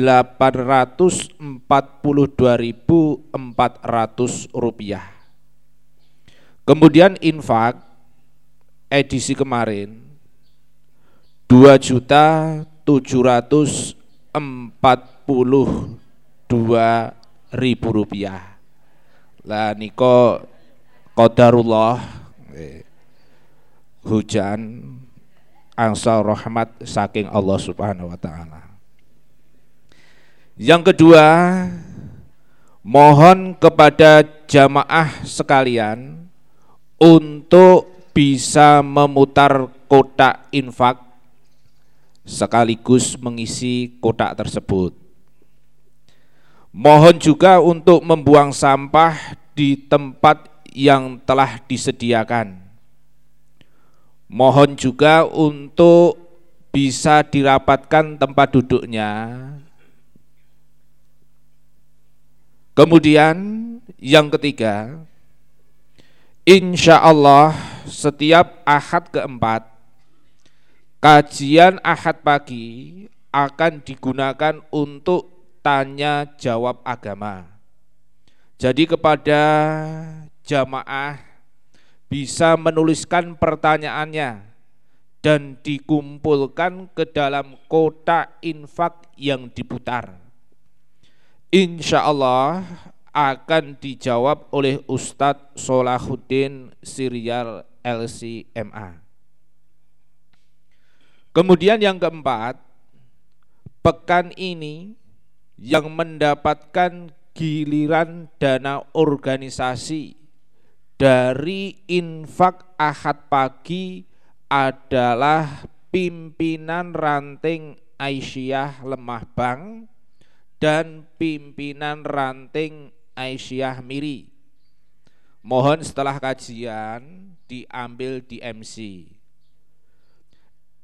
[SPEAKER 1] 842.400 rupiah. Kemudian infak edisi kemarin 2 juta 742 ribu rupiah. Lah niko kodarullah eh, hujan angsal rahmat saking Allah Subhanahu wa taala. Yang kedua, mohon kepada jamaah sekalian untuk bisa memutar kotak infak sekaligus mengisi kotak tersebut. Mohon juga untuk membuang sampah di tempat yang telah disediakan Mohon juga untuk bisa dirapatkan tempat duduknya. Kemudian yang ketiga, insya Allah setiap ahad keempat, kajian ahad pagi akan digunakan untuk tanya jawab agama. Jadi kepada jamaah bisa menuliskan pertanyaannya dan dikumpulkan ke dalam kotak infak yang diputar. Insya Allah akan dijawab oleh Ustadz Solahuddin Sirial LCMA. Kemudian yang keempat, pekan ini yang mendapatkan giliran dana organisasi dari infak ahad pagi adalah pimpinan ranting Aisyah Lemah Bang dan pimpinan ranting Aisyah Miri. Mohon setelah kajian diambil di MC.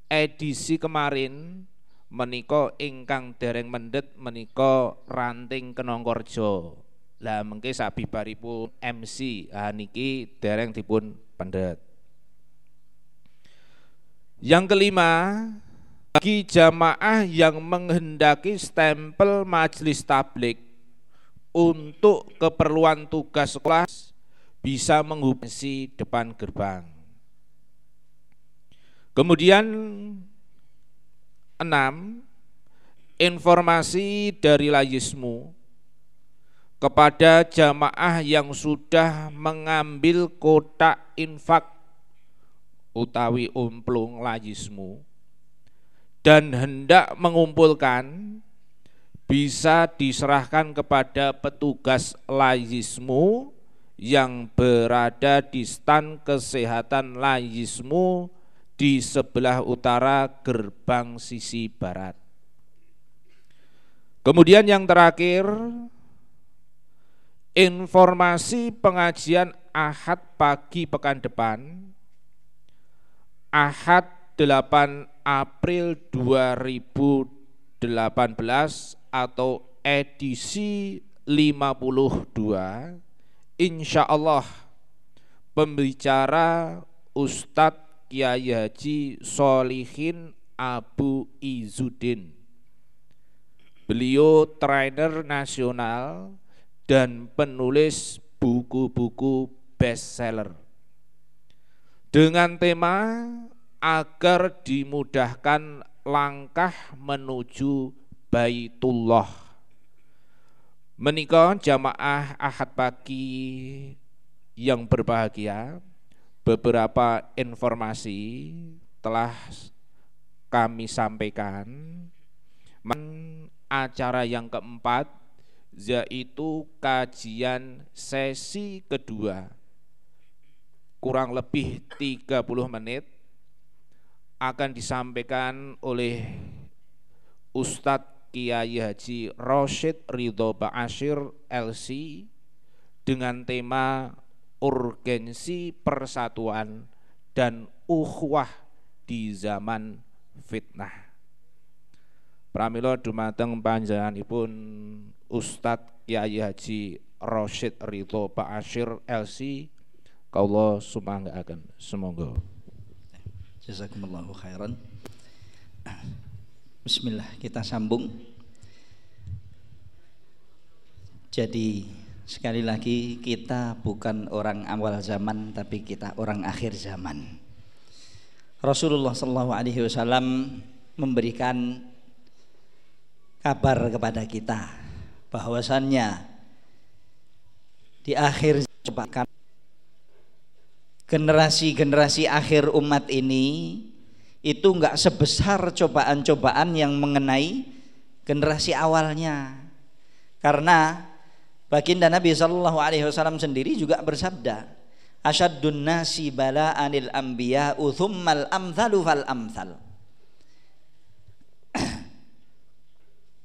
[SPEAKER 1] Edisi kemarin meniko ingkang dereng mendet meniko ranting Kenongkorjo. Lah mengke sabibaripun MC ah niki dereng dipun pendet. Yang kelima, bagi jamaah yang menghendaki stempel majelis tablik untuk keperluan tugas sekolah bisa menghubungi depan gerbang. Kemudian enam informasi dari layismu kepada jamaah yang sudah mengambil kotak infak utawi umplung layismu dan hendak mengumpulkan bisa diserahkan kepada petugas layismu yang berada di stan kesehatan layismu di sebelah utara gerbang sisi barat. Kemudian yang terakhir, informasi pengajian Ahad pagi pekan depan, Ahad 8 April 2018 atau edisi 52 Insya Allah pembicara Ustadz Kiai Haji Solihin Abu Izudin Beliau trainer nasional dan penulis buku-buku bestseller. Dengan tema agar dimudahkan langkah menuju Baitullah. Menikah jamaah ahad pagi yang berbahagia, beberapa informasi telah kami sampaikan. Acara yang keempat yaitu kajian sesi kedua kurang lebih 30 menit akan disampaikan oleh Ustadz Kiai Haji Roshid Ridho Ba'asyir LC dengan tema urgensi persatuan dan uhwah di zaman fitnah. Pramila dumateng panjenenganipun Ustadz Kiai Haji Roshid Ridho Ba'asyir LC kaula akan semoga
[SPEAKER 2] Jazakumullahu khairan. Bismillah, kita sambung. Jadi sekali lagi kita bukan orang awal zaman tapi kita orang akhir zaman. Rasulullah Shallallahu Alaihi Wasallam memberikan kabar kepada kita bahwasannya di akhir cepat generasi-generasi akhir umat ini itu enggak sebesar cobaan-cobaan yang mengenai generasi awalnya. Karena baginda Nabi Shallallahu Alaihi Wasallam sendiri juga bersabda, Asyadun nasi bala'anil anbiya uthummal amthalu fal amthal.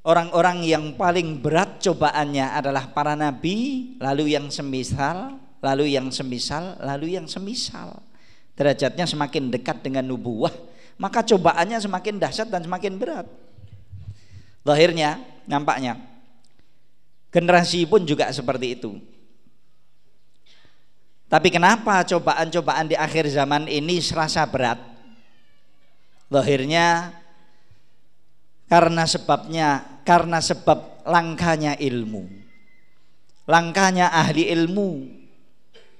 [SPEAKER 2] Orang-orang yang paling berat cobaannya adalah para nabi, lalu yang semisal, lalu yang semisal, lalu yang semisal. Derajatnya semakin dekat dengan nubuah, maka cobaannya semakin dahsyat dan semakin berat. Lahirnya, nampaknya generasi pun juga seperti itu. Tapi kenapa cobaan-cobaan di akhir zaman ini serasa berat? Lahirnya karena sebabnya karena sebab langkanya ilmu. Langkahnya ahli ilmu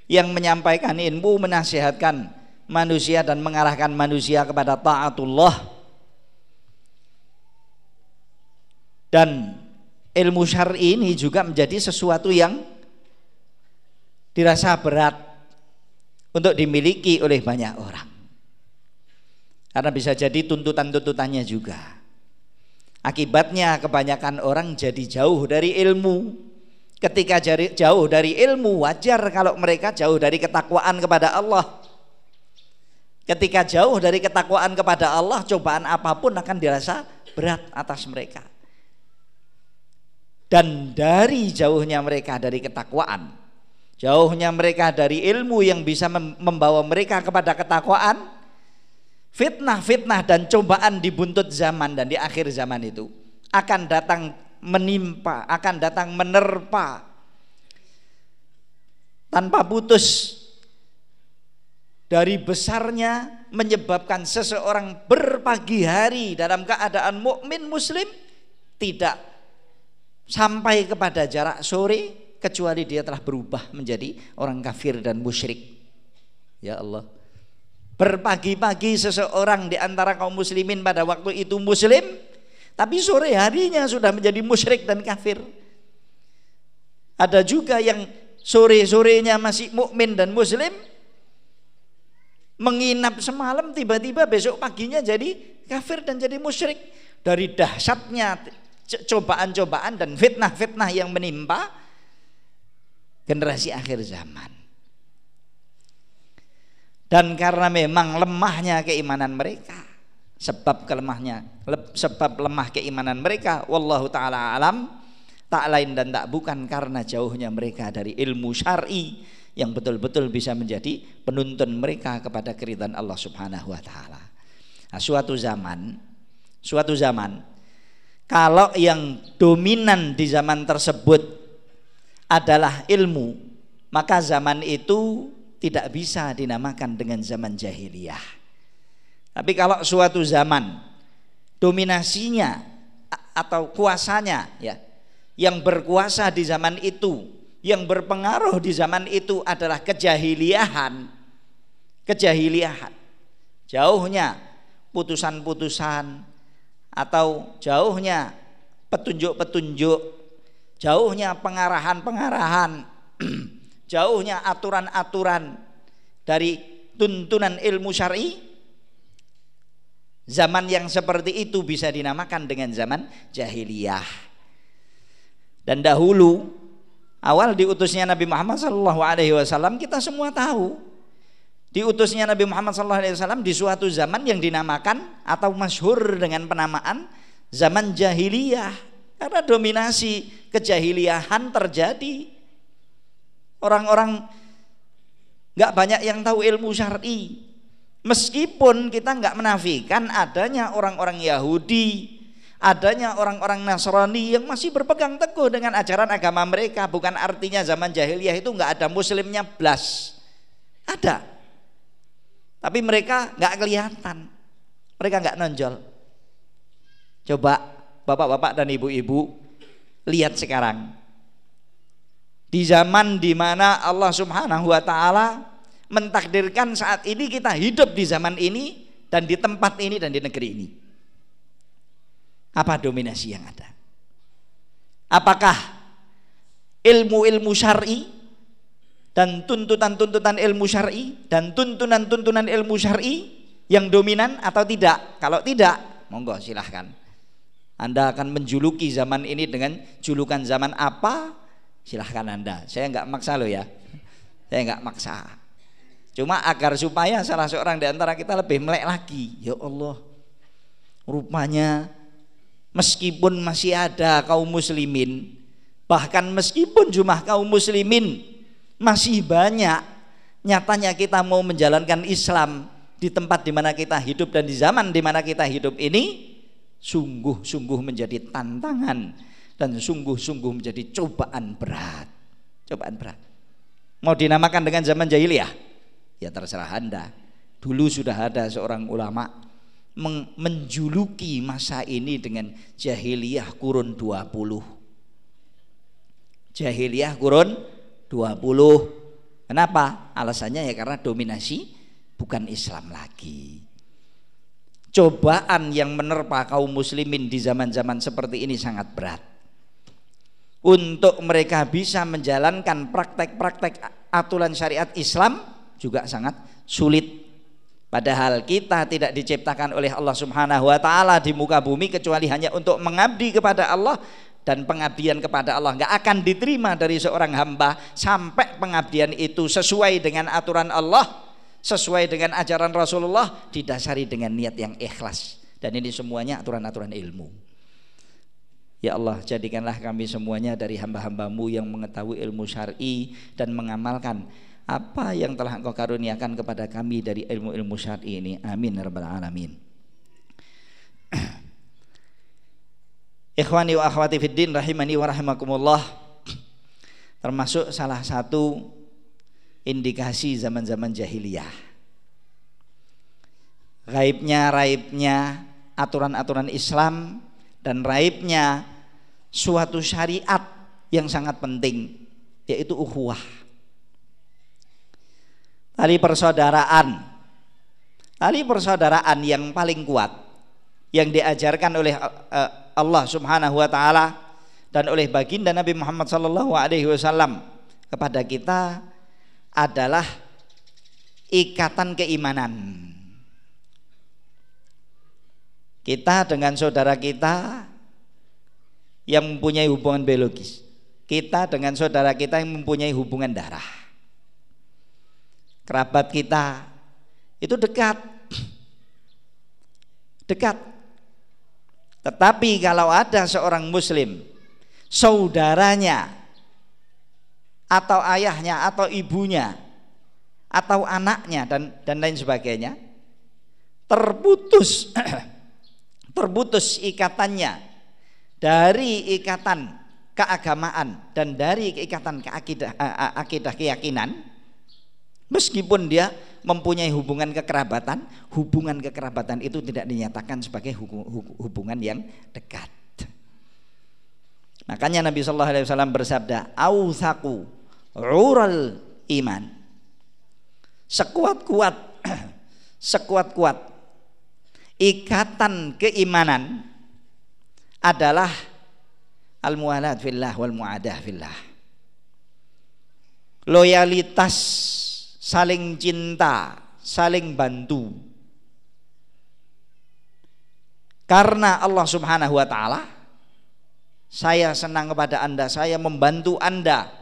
[SPEAKER 2] yang menyampaikan ilmu menasihatkan manusia dan mengarahkan manusia kepada taatullah dan ilmu syar'i ini juga menjadi sesuatu yang dirasa berat untuk dimiliki oleh banyak orang. Karena bisa jadi tuntutan-tuntutannya juga. Akibatnya kebanyakan orang jadi jauh dari ilmu. Ketika jauh dari ilmu wajar kalau mereka jauh dari ketakwaan kepada Allah. Ketika jauh dari ketakwaan kepada Allah, cobaan apa pun akan dirasa berat atas mereka. Dan dari jauhnya mereka dari ketakwaan, Jauhnya mereka dari ilmu yang bisa membawa mereka kepada ketakwaan. Fitnah-fitnah dan cobaan di buntut zaman dan di akhir zaman itu akan datang menimpa, akan datang menerpa tanpa putus dari besarnya menyebabkan seseorang berpagi hari dalam keadaan mukmin muslim tidak sampai kepada jarak sore kecuali dia telah berubah menjadi orang kafir dan musyrik. Ya Allah. Berpagi-pagi seseorang di antara kaum muslimin pada waktu itu muslim, tapi sore harinya sudah menjadi musyrik dan kafir. Ada juga yang sore-sorenya masih mukmin dan muslim, menginap semalam tiba-tiba besok paginya jadi kafir dan jadi musyrik dari dahsyatnya cobaan-cobaan dan fitnah-fitnah yang menimpa generasi akhir zaman. Dan karena memang lemahnya keimanan mereka, sebab kelemahnya sebab lemah keimanan mereka, wallahu taala alam, tak lain dan tak bukan karena jauhnya mereka dari ilmu syar'i yang betul-betul bisa menjadi penuntun mereka kepada keridhaan Allah Subhanahu wa taala. Nah, suatu zaman, suatu zaman kalau yang dominan di zaman tersebut adalah ilmu, maka zaman itu tidak bisa dinamakan dengan zaman jahiliyah. Tapi kalau suatu zaman dominasinya atau kuasanya ya yang berkuasa di zaman itu, yang berpengaruh di zaman itu adalah kejahiliahan. Kejahiliahan. Jauhnya putusan-putusan atau jauhnya petunjuk-petunjuk jauhnya pengarahan-pengarahan, jauhnya aturan-aturan dari tuntunan ilmu syar'i, zaman yang seperti itu bisa dinamakan dengan zaman jahiliyah. Dan dahulu awal diutusnya Nabi Muhammad Sallallahu Alaihi Wasallam kita semua tahu diutusnya Nabi Muhammad Sallallahu Alaihi Wasallam di suatu zaman yang dinamakan atau masyhur dengan penamaan zaman jahiliyah karena dominasi kejahiliahan terjadi. Orang-orang nggak banyak yang tahu ilmu syar'i. Meskipun kita nggak menafikan adanya orang-orang Yahudi, adanya orang-orang Nasrani yang masih berpegang teguh dengan ajaran agama mereka, bukan artinya zaman jahiliyah itu nggak ada muslimnya blas. Ada. Tapi mereka nggak kelihatan. Mereka nggak nonjol. Coba bapak-bapak dan ibu-ibu lihat sekarang di zaman di mana Allah Subhanahu wa taala mentakdirkan saat ini kita hidup di zaman ini dan di tempat ini dan di negeri ini. Apa dominasi yang ada? Apakah ilmu-ilmu syar'i dan tuntutan-tuntutan ilmu syar'i dan tuntunan-tuntunan ilmu syar'i yang dominan atau tidak? Kalau tidak, monggo silahkan anda akan menjuluki zaman ini dengan julukan zaman apa? Silahkan Anda. Saya nggak maksa loh ya. Saya nggak maksa. Cuma agar supaya salah seorang di antara kita lebih melek lagi. Ya Allah, rupanya meskipun masih ada kaum muslimin, bahkan meskipun jumlah kaum muslimin masih banyak, nyatanya kita mau menjalankan Islam di tempat di mana kita hidup dan di zaman di mana kita hidup ini sungguh-sungguh menjadi tantangan dan sungguh-sungguh menjadi cobaan berat. Cobaan berat. Mau dinamakan dengan zaman jahiliyah? Ya terserah Anda. Dulu sudah ada seorang ulama menjuluki masa ini dengan jahiliyah kurun 20. Jahiliyah kurun 20. Kenapa? Alasannya ya karena dominasi bukan Islam lagi cobaan yang menerpa kaum muslimin di zaman-zaman seperti ini sangat berat. untuk mereka bisa menjalankan praktek-praktek aturan syariat Islam juga sangat sulit. Padahal kita tidak diciptakan oleh Allah Subhanahu wa taala di muka bumi kecuali hanya untuk mengabdi kepada Allah dan pengabdian kepada Allah nggak akan diterima dari seorang hamba sampai pengabdian itu sesuai dengan aturan Allah, sesuai dengan ajaran Rasulullah, didasari dengan niat yang ikhlas. Dan ini semuanya aturan-aturan ilmu. Ya Allah jadikanlah kami semuanya dari hamba-hambamu yang mengetahui ilmu syar'i dan mengamalkan apa yang telah engkau karuniakan kepada kami dari ilmu-ilmu syar'i ini? Amin ya rabbal alamin. Ikhwani wa akhwati fiddin rahimani wa rahimakumullah. Termasuk salah satu indikasi zaman-zaman jahiliyah. Raibnya raibnya aturan-aturan Islam dan raibnya suatu syariat yang sangat penting yaitu ukhuwah tali persaudaraan tali persaudaraan yang paling kuat yang diajarkan oleh eh, Allah Subhanahu wa taala dan oleh baginda Nabi Muhammad sallallahu alaihi wasallam kepada kita adalah ikatan keimanan. Kita dengan saudara kita yang mempunyai hubungan biologis. Kita dengan saudara kita yang mempunyai hubungan darah kerabat kita. Itu dekat. Dekat. Tetapi kalau ada seorang muslim saudaranya atau ayahnya atau ibunya atau anaknya dan dan lain sebagainya terputus terputus ikatannya dari ikatan keagamaan dan dari ikatan keakidah akidah keyakinan Meskipun dia mempunyai hubungan kekerabatan, hubungan kekerabatan itu tidak dinyatakan sebagai hubungan yang dekat. Makanya Nabi Shallallahu Alaihi Wasallam bersabda, "Authaku ural iman." Sekuat-kuat, sekuat-kuat ikatan keimanan adalah al-mualat fillah wal muadah fillah. Loyalitas saling cinta, saling bantu. Karena Allah Subhanahu wa taala saya senang kepada Anda, saya membantu Anda.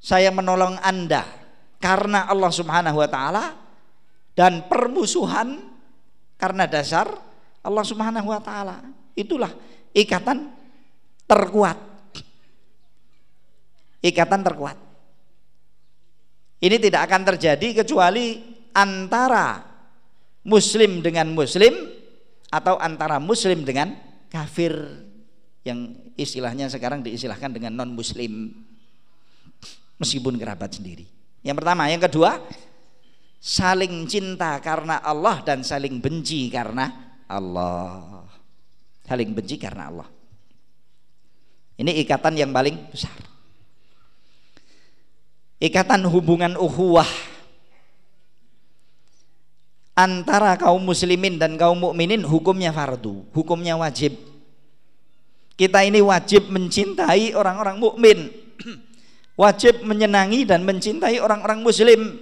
[SPEAKER 2] Saya menolong Anda karena Allah Subhanahu wa taala dan permusuhan karena dasar Allah Subhanahu wa taala. Itulah ikatan terkuat. Ikatan terkuat. Ini tidak akan terjadi kecuali antara muslim dengan muslim atau antara muslim dengan kafir yang istilahnya sekarang diistilahkan dengan non muslim meskipun kerabat sendiri. Yang pertama, yang kedua saling cinta karena Allah dan saling benci karena Allah. Saling benci karena Allah. Ini ikatan yang paling besar ikatan hubungan uhuwah antara kaum muslimin dan kaum mukminin hukumnya fardu, hukumnya wajib. Kita ini wajib mencintai orang-orang mukmin. wajib menyenangi dan mencintai orang-orang muslim.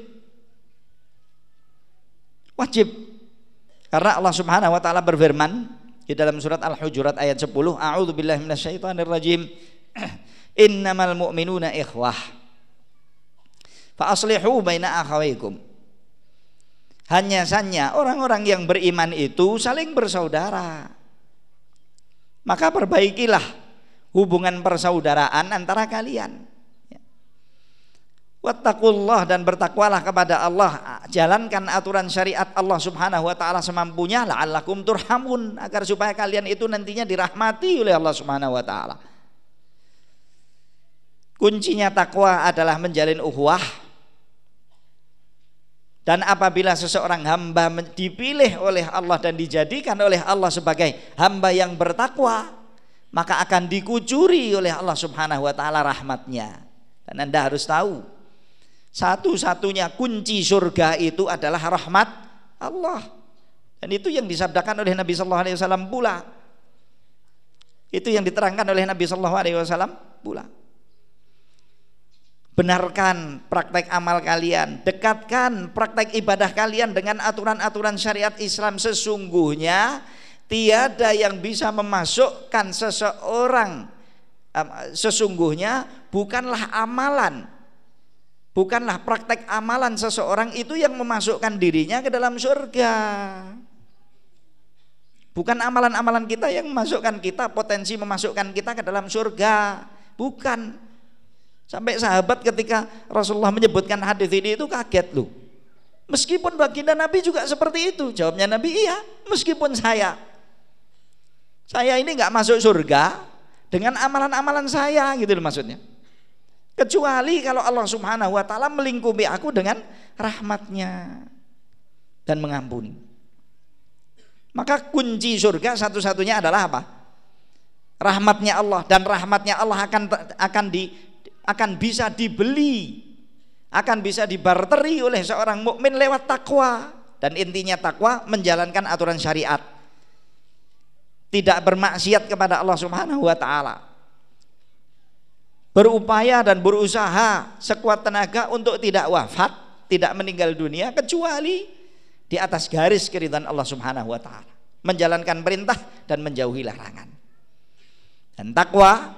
[SPEAKER 2] Wajib. Karena Allah Subhanahu wa taala berfirman di dalam surat Al-Hujurat ayat 10, A'udzu billahi rajim. Innamal mu'minuna ikhwah fa aslihu baina akhawaikum hanya saja orang-orang yang beriman itu saling bersaudara. Maka perbaikilah hubungan persaudaraan antara kalian. Ya. Wattaqullah dan bertakwalah kepada Allah. Jalankan aturan syariat Allah subhanahu wa ta'ala semampunya la'allakum turhamun agar supaya kalian itu nantinya dirahmati oleh Allah subhanahu wa ta'ala. Kuncinya takwa adalah menjalin uhuah dan apabila seseorang hamba dipilih oleh Allah dan dijadikan oleh Allah sebagai hamba yang bertakwa, maka akan dikucuri oleh Allah Subhanahu wa taala rahmatnya. Dan Anda harus tahu, satu-satunya kunci surga itu adalah rahmat Allah. Dan itu yang disabdakan oleh Nabi sallallahu alaihi wasallam pula. Itu yang diterangkan oleh Nabi Shallallahu Alaihi Wasallam pula. Benarkan praktek amal kalian, dekatkan praktek ibadah kalian dengan aturan-aturan syariat Islam. Sesungguhnya tiada yang bisa memasukkan seseorang sesungguhnya bukanlah amalan. Bukanlah praktek amalan seseorang itu yang memasukkan dirinya ke dalam surga. Bukan amalan-amalan kita yang memasukkan kita potensi memasukkan kita ke dalam surga. Bukan Sampai sahabat ketika Rasulullah menyebutkan hadis ini itu kaget loh. Meskipun baginda Nabi juga seperti itu. Jawabnya Nabi, iya, meskipun saya. Saya ini nggak masuk surga dengan amalan-amalan saya gitu loh maksudnya. Kecuali kalau Allah Subhanahu wa taala melingkupi aku dengan rahmatnya dan mengampuni. Maka kunci surga satu-satunya adalah apa? Rahmatnya Allah dan rahmatnya Allah akan akan di, akan bisa dibeli, akan bisa dibarteri oleh seorang mukmin lewat takwa dan intinya takwa menjalankan aturan syariat. Tidak bermaksiat kepada Allah Subhanahu wa taala. Berupaya dan berusaha sekuat tenaga untuk tidak wafat, tidak meninggal dunia kecuali di atas garis keridhaan Allah Subhanahu wa taala. Menjalankan perintah dan menjauhi larangan. Dan takwa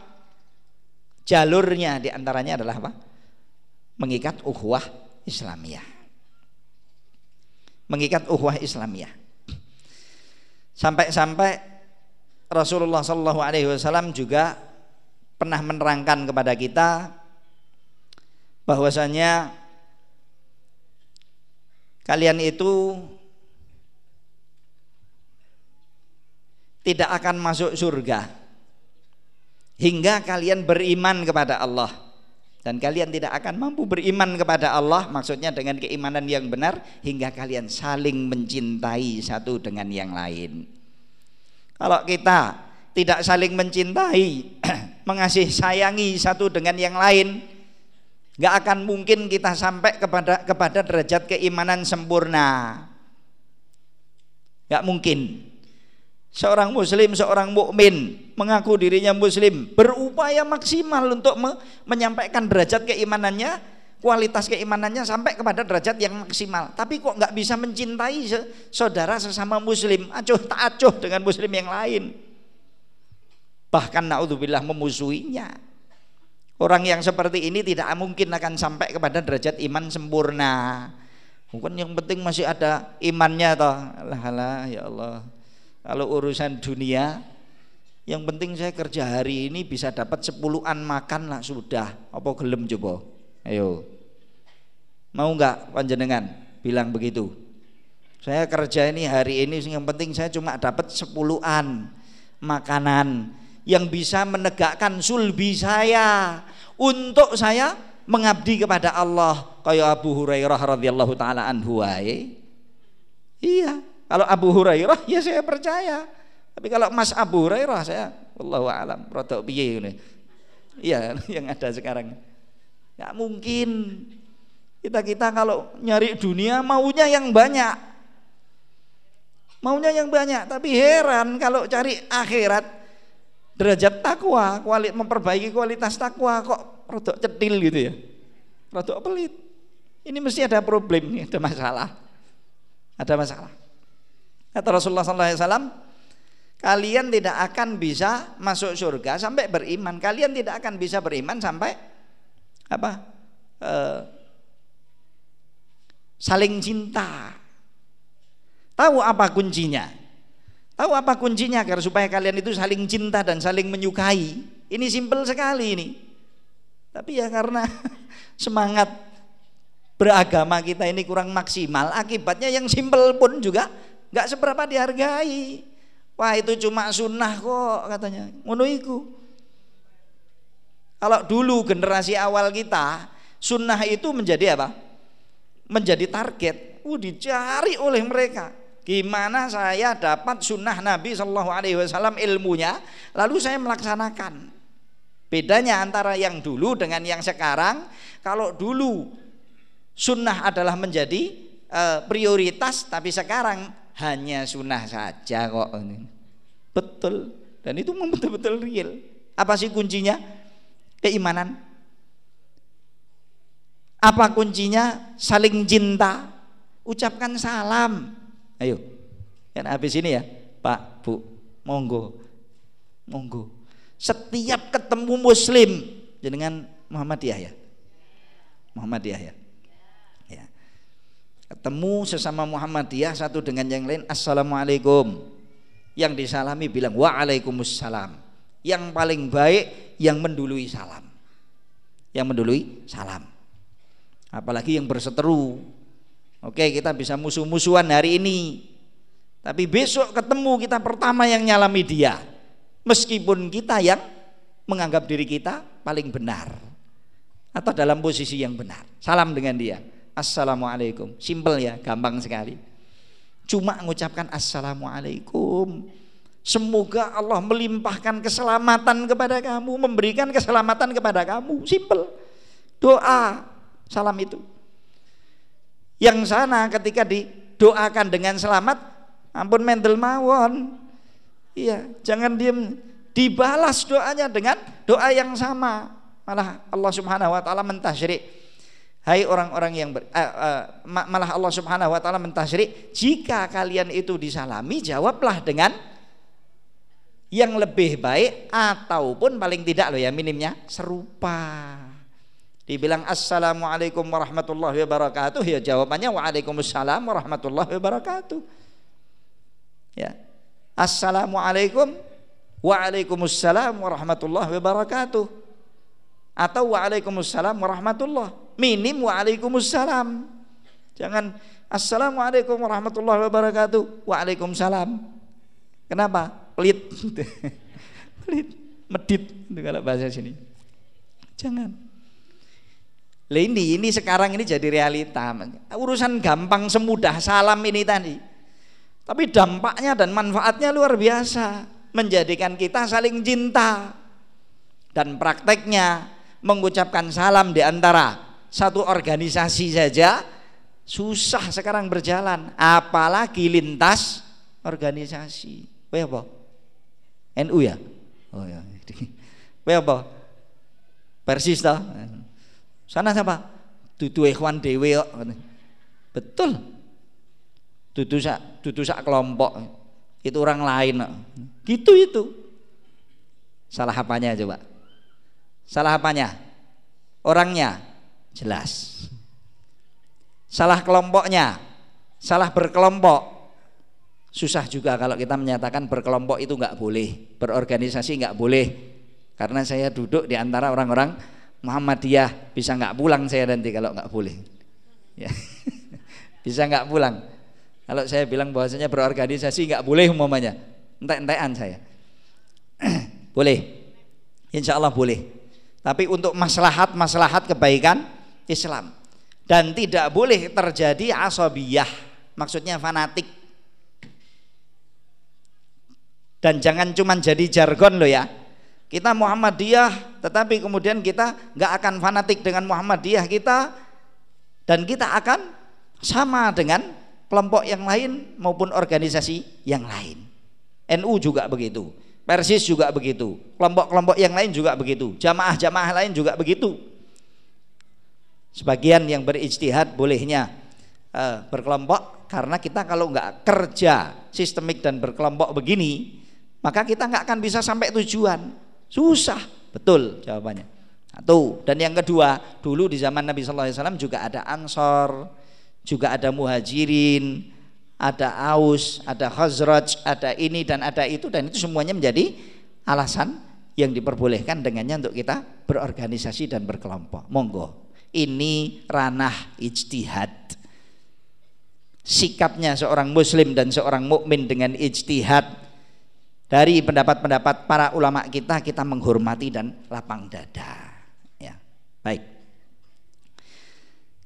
[SPEAKER 2] jalurnya di antaranya adalah apa? Mengikat ukhuwah Islamiyah. Mengikat ukhuwah Islamiyah. Sampai-sampai Rasulullah Shallallahu Alaihi Wasallam juga pernah menerangkan kepada kita bahwasanya kalian itu tidak akan masuk surga hingga kalian beriman kepada Allah. Dan kalian tidak akan mampu beriman kepada Allah maksudnya dengan keimanan yang benar hingga kalian saling mencintai satu dengan yang lain. Kalau kita tidak saling mencintai mengasihi sayangi satu dengan yang lain nggak akan mungkin kita sampai kepada kepada derajat keimanan sempurna. Nggak mungkin seorang muslim, seorang mukmin mengaku dirinya muslim, berupaya maksimal untuk me menyampaikan derajat keimanannya, kualitas keimanannya sampai kepada derajat yang maksimal. Tapi kok nggak bisa mencintai saudara sesama muslim, acuh tak acuh dengan muslim yang lain. Bahkan naudzubillah memusuhinya. Orang yang seperti ini tidak mungkin akan sampai kepada derajat iman sempurna. Mungkin yang penting masih ada imannya toh. Alah, ya Allah kalau urusan dunia, yang penting saya kerja hari ini bisa dapat sepuluhan makan lah sudah. Apa gelem coba? Ayo. Mau nggak panjenengan bilang begitu? Saya kerja ini hari ini yang penting saya cuma dapat sepuluhan makanan yang bisa menegakkan sulbi saya untuk saya mengabdi kepada Allah kayak Abu Hurairah radhiyallahu taala anhu Iya, kalau Abu Hurairah ya saya percaya. Tapi kalau Mas Abu Hurairah saya wallahu alam rodok piye ini. Iya yang ada sekarang. Ya mungkin kita-kita kalau nyari dunia maunya yang banyak. Maunya yang banyak, tapi heran kalau cari akhirat derajat takwa, kualitas memperbaiki kualitas takwa kok rodok cetil gitu ya. Rodok pelit. Ini mesti ada problem nih, ada masalah. Ada masalah. Kata Rasulullah SAW, kalian tidak akan bisa masuk surga sampai beriman. Kalian tidak akan bisa beriman sampai apa? E, saling cinta. Tahu apa kuncinya? Tahu apa kuncinya agar supaya kalian itu saling cinta dan saling menyukai? Ini simpel sekali ini. Tapi ya karena semangat beragama kita ini kurang maksimal, akibatnya yang simpel pun juga nggak seberapa dihargai. Wah itu cuma sunnah kok katanya. Ngono Kalau dulu generasi awal kita, sunnah itu menjadi apa? Menjadi target. Uh, dicari oleh mereka. Gimana saya dapat sunnah Nabi Shallallahu Alaihi Wasallam ilmunya, lalu saya melaksanakan. Bedanya antara yang dulu dengan yang sekarang, kalau dulu sunnah adalah menjadi uh, prioritas, tapi sekarang hanya sunnah saja kok. Betul. Dan itu betul-betul real. Apa sih kuncinya? Keimanan. Apa kuncinya? Saling cinta. Ucapkan salam. Ayo. Kan habis ini ya, Pak, Bu, monggo. Monggo. Setiap ketemu muslim dengan Muhammadiyah ya. Muhammadiyah ya. ya. Ketemu sesama Muhammadiyah satu dengan yang lain, Assalamualaikum. Yang disalami bilang Waalaikumsalam. Yang paling baik yang mendului salam. Yang mendului salam. Apalagi yang berseteru. Oke, kita bisa musuh-musuhan hari ini. Tapi besok ketemu kita pertama yang nyalami dia. Meskipun kita yang menganggap diri kita paling benar atau dalam posisi yang benar. Salam dengan dia. Assalamualaikum. Simple ya, gampang sekali. Cuma mengucapkan assalamualaikum. Semoga Allah melimpahkan keselamatan kepada kamu, memberikan keselamatan kepada kamu. Simple. Doa, salam itu. Yang sana ketika didoakan dengan selamat, ampun mendel mawon. Iya, jangan diam. Dibalas doanya dengan doa yang sama malah Allah Subhanahu wa taala mentasyrik hai orang-orang yang ber, uh, uh, malah Allah Subhanahu wa taala mentasyrik jika kalian itu disalami jawablah dengan yang lebih baik ataupun paling tidak loh ya minimnya serupa. Dibilang assalamualaikum warahmatullahi wabarakatuh. Ya jawabannya waalaikumsalam warahmatullahi wabarakatuh. Ya. Assalamualaikum waalaikumsalam warahmatullahi wabarakatuh. Atau waalaikumsalam warahmatullah minim waalaikumsalam. Jangan assalamualaikum warahmatullahi wabarakatuh. Waalaikumsalam. Kenapa? Pelit. Pelit. Medit itu kalau bahasa sini. Jangan. Lah ini ini sekarang ini jadi realita urusan gampang semudah salam ini tadi. Tapi dampaknya dan manfaatnya luar biasa. Menjadikan kita saling cinta. Dan prakteknya mengucapkan salam di antara satu organisasi saja susah sekarang berjalan apalagi lintas organisasi Wah apa? NU ya? Oh ya. Wah apa? Persis toh? Sana siapa? Dudu ikhwan kok. Betul. Dudu sak dudu sak kelompok. Itu orang lain. Gitu itu. Salah apanya coba? Salah apanya? Orangnya jelas. Salah kelompoknya, salah berkelompok. Susah juga kalau kita menyatakan berkelompok itu nggak boleh, berorganisasi nggak boleh. Karena saya duduk di antara orang-orang Muhammadiyah, bisa nggak pulang saya nanti kalau nggak boleh. Ya. bisa nggak pulang. Kalau saya bilang bahwasanya berorganisasi nggak boleh umpamanya, entek-entekan saya. boleh, insya Allah boleh tapi untuk maslahat-maslahat kebaikan Islam dan tidak boleh terjadi asabiyah maksudnya fanatik dan jangan cuma jadi jargon loh ya kita Muhammadiyah tetapi kemudian kita nggak akan fanatik dengan Muhammadiyah kita dan kita akan sama dengan kelompok yang lain maupun organisasi yang lain NU juga begitu Persis juga begitu. Kelompok-kelompok yang lain juga begitu. Jamaah-jamaah lain juga begitu. Sebagian yang berijtihad bolehnya uh, berkelompok karena kita kalau nggak kerja sistemik dan berkelompok begini, maka kita nggak akan bisa sampai tujuan. Susah, betul jawabannya. Satu. Dan yang kedua, dulu di zaman Nabi Sallallahu Alaihi Wasallam juga ada Ansor, juga ada Muhajirin, ada Aus, ada Khazraj, ada ini dan ada itu dan itu semuanya menjadi alasan yang diperbolehkan dengannya untuk kita berorganisasi dan berkelompok. Monggo. Ini ranah ijtihad. Sikapnya seorang muslim dan seorang mukmin dengan ijtihad dari pendapat-pendapat para ulama kita kita menghormati dan lapang dada. Ya. Baik.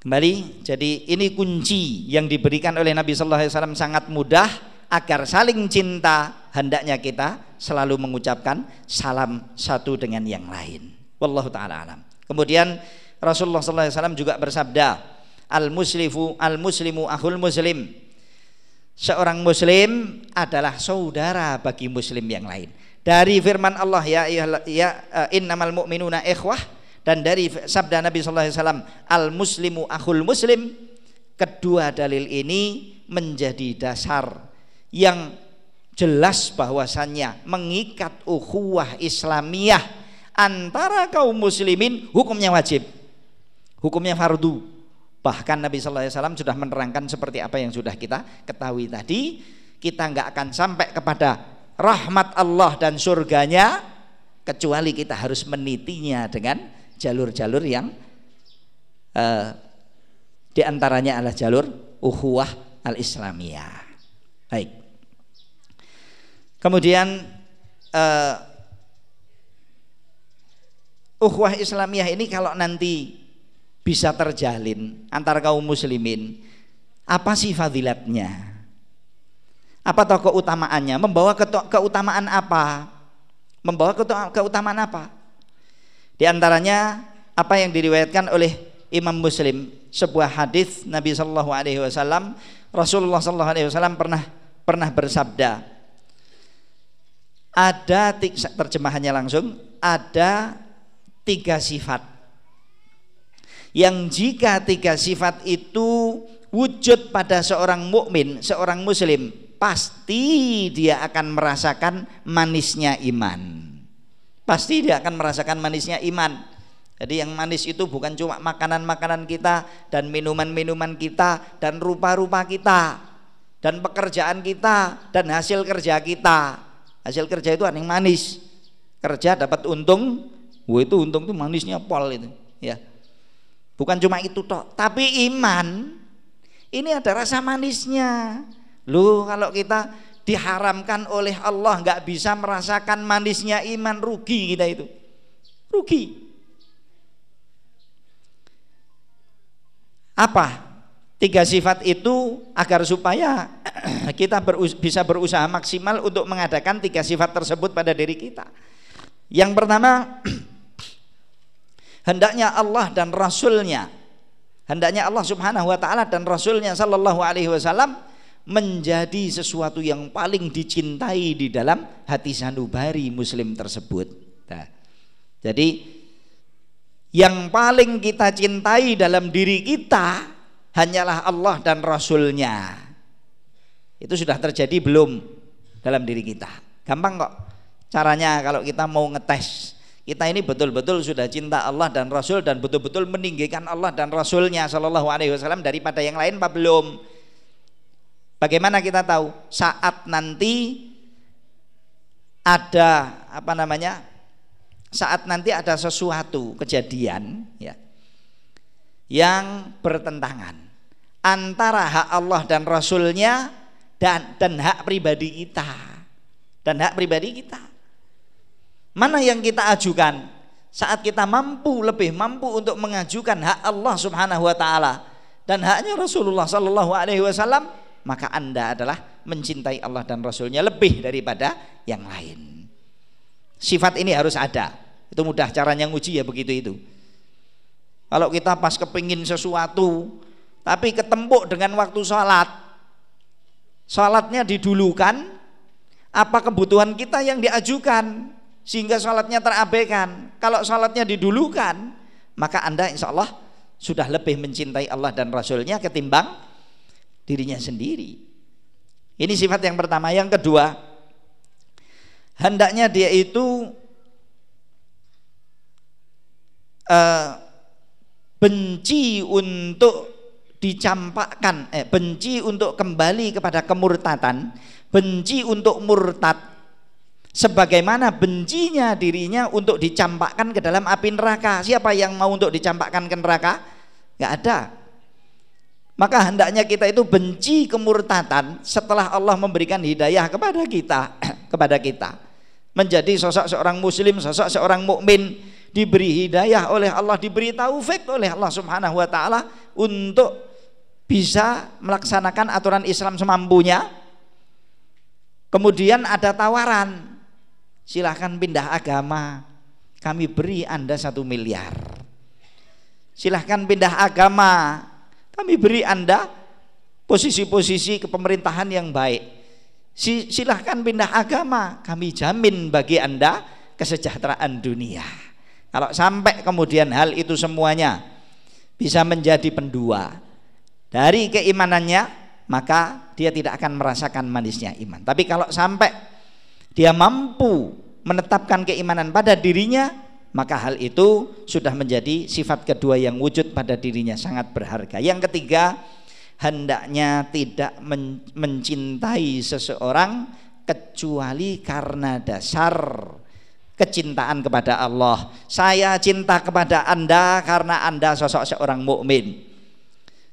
[SPEAKER 2] Kembali, jadi ini kunci yang diberikan oleh Nabi Sallallahu Alaihi Wasallam sangat mudah agar saling cinta hendaknya kita selalu mengucapkan salam satu dengan yang lain. Wallahu taala alam. Kemudian Rasulullah Wasallam juga bersabda, al muslimu al muslimu ahul muslim. Seorang muslim adalah saudara bagi muslim yang lain. dari firman Allah ya ya uh, innamal mu'minuna ikhwah dan dari sabda Nabi sallallahu alaihi wasallam al muslimu akhul muslim kedua dalil ini menjadi dasar yang jelas bahwasannya mengikat ukhuwah Islamiyah antara kaum muslimin hukumnya wajib hukumnya fardu. Bahkan Nabi sallallahu alaihi wasallam sudah menerangkan seperti apa yang sudah kita ketahui tadi. Kita nggak akan sampai kepada rahmat Allah dan surganya kecuali kita harus menitinya dengan jalur-jalur yang uh, di antaranya adalah jalur uhuwah al-islamiyah. Baik. Kemudian uh, uhuwah islamiyah ini kalau nanti bisa terjalin antara kaum muslimin apa sih fadilatnya apa toh keutamaannya? Membawa keutamaan apa? Membawa keutamaan apa? Di antaranya apa yang diriwayatkan oleh Imam Muslim sebuah hadis Nabi Shallallahu Alaihi Wasallam Rasulullah Shallallahu Alaihi Wasallam pernah pernah bersabda ada terjemahannya langsung ada tiga sifat yang jika tiga sifat itu wujud pada seorang mukmin seorang muslim pasti dia akan merasakan manisnya iman. Pasti dia akan merasakan manisnya iman. Jadi yang manis itu bukan cuma makanan-makanan kita dan minuman-minuman kita dan rupa-rupa kita dan pekerjaan kita dan hasil kerja kita. Hasil kerja itu yang manis. Kerja dapat untung, wah itu untung itu manisnya pol itu, ya. Bukan cuma itu toh, tapi iman ini ada rasa manisnya. Lu kalau kita diharamkan oleh Allah nggak bisa merasakan manisnya iman rugi kita itu. Rugi. Apa? Tiga sifat itu agar supaya kita berus bisa berusaha maksimal untuk mengadakan tiga sifat tersebut pada diri kita. Yang pertama, hendaknya Allah dan Rasulnya, hendaknya Allah Subhanahu Wa Taala dan Rasulnya Sallallahu Alaihi Wasallam menjadi sesuatu yang paling dicintai di dalam hati sanubari muslim tersebut. Nah, jadi yang paling kita cintai dalam diri kita hanyalah Allah dan Rasulnya. Itu sudah terjadi belum dalam diri kita? Gampang kok. Caranya kalau kita mau ngetes kita ini betul-betul sudah cinta Allah dan Rasul dan betul-betul meninggikan Allah dan Rasulnya Shallallahu Alaihi Wasallam daripada yang lain apa belum? Bagaimana kita tahu saat nanti ada apa namanya? Saat nanti ada sesuatu kejadian ya yang bertentangan antara hak Allah dan Rasulnya dan dan hak pribadi kita dan hak pribadi kita. Mana yang kita ajukan? Saat kita mampu lebih mampu untuk mengajukan hak Allah Subhanahu wa taala dan haknya Rasulullah sallallahu alaihi wasallam maka Anda adalah mencintai Allah dan Rasulnya lebih daripada yang lain. Sifat ini harus ada. Itu mudah caranya nguji ya begitu itu. Kalau kita pas kepingin sesuatu, tapi ketempuk dengan waktu sholat, sholatnya didulukan, apa kebutuhan kita yang diajukan, sehingga sholatnya terabaikan. Kalau sholatnya didulukan, maka Anda insya Allah sudah lebih mencintai Allah dan Rasulnya ketimbang dirinya sendiri. Ini sifat yang pertama. Yang kedua, hendaknya dia itu uh, benci untuk dicampakkan, eh, benci untuk kembali kepada kemurtatan, benci untuk murtad, sebagaimana bencinya dirinya untuk dicampakkan ke dalam api neraka. Siapa yang mau untuk dicampakkan ke neraka? Gak ada. Maka hendaknya kita itu benci kemurtatan setelah Allah memberikan hidayah kepada kita, kepada kita. Menjadi sosok seorang muslim, sosok seorang mukmin diberi hidayah oleh Allah, diberi taufik oleh Allah Subhanahu wa taala untuk bisa melaksanakan aturan Islam semampunya. Kemudian ada tawaran, silahkan pindah agama, kami beri Anda satu miliar. Silahkan pindah agama, kami beri Anda posisi-posisi kepemerintahan yang baik. silahkan pindah agama. Kami jamin bagi anda kesejahteraan dunia. Kalau sampai kemudian hal itu semuanya bisa menjadi pendua dari keimanannya maka dia tidak akan merasakan manisnya iman. Tapi kalau sampai dia mampu menetapkan keimanan pada dirinya maka hal itu sudah menjadi sifat kedua yang wujud pada dirinya sangat berharga yang ketiga hendaknya tidak men mencintai seseorang kecuali karena dasar kecintaan kepada Allah. Saya cinta kepada Anda karena Anda sosok seorang mukmin.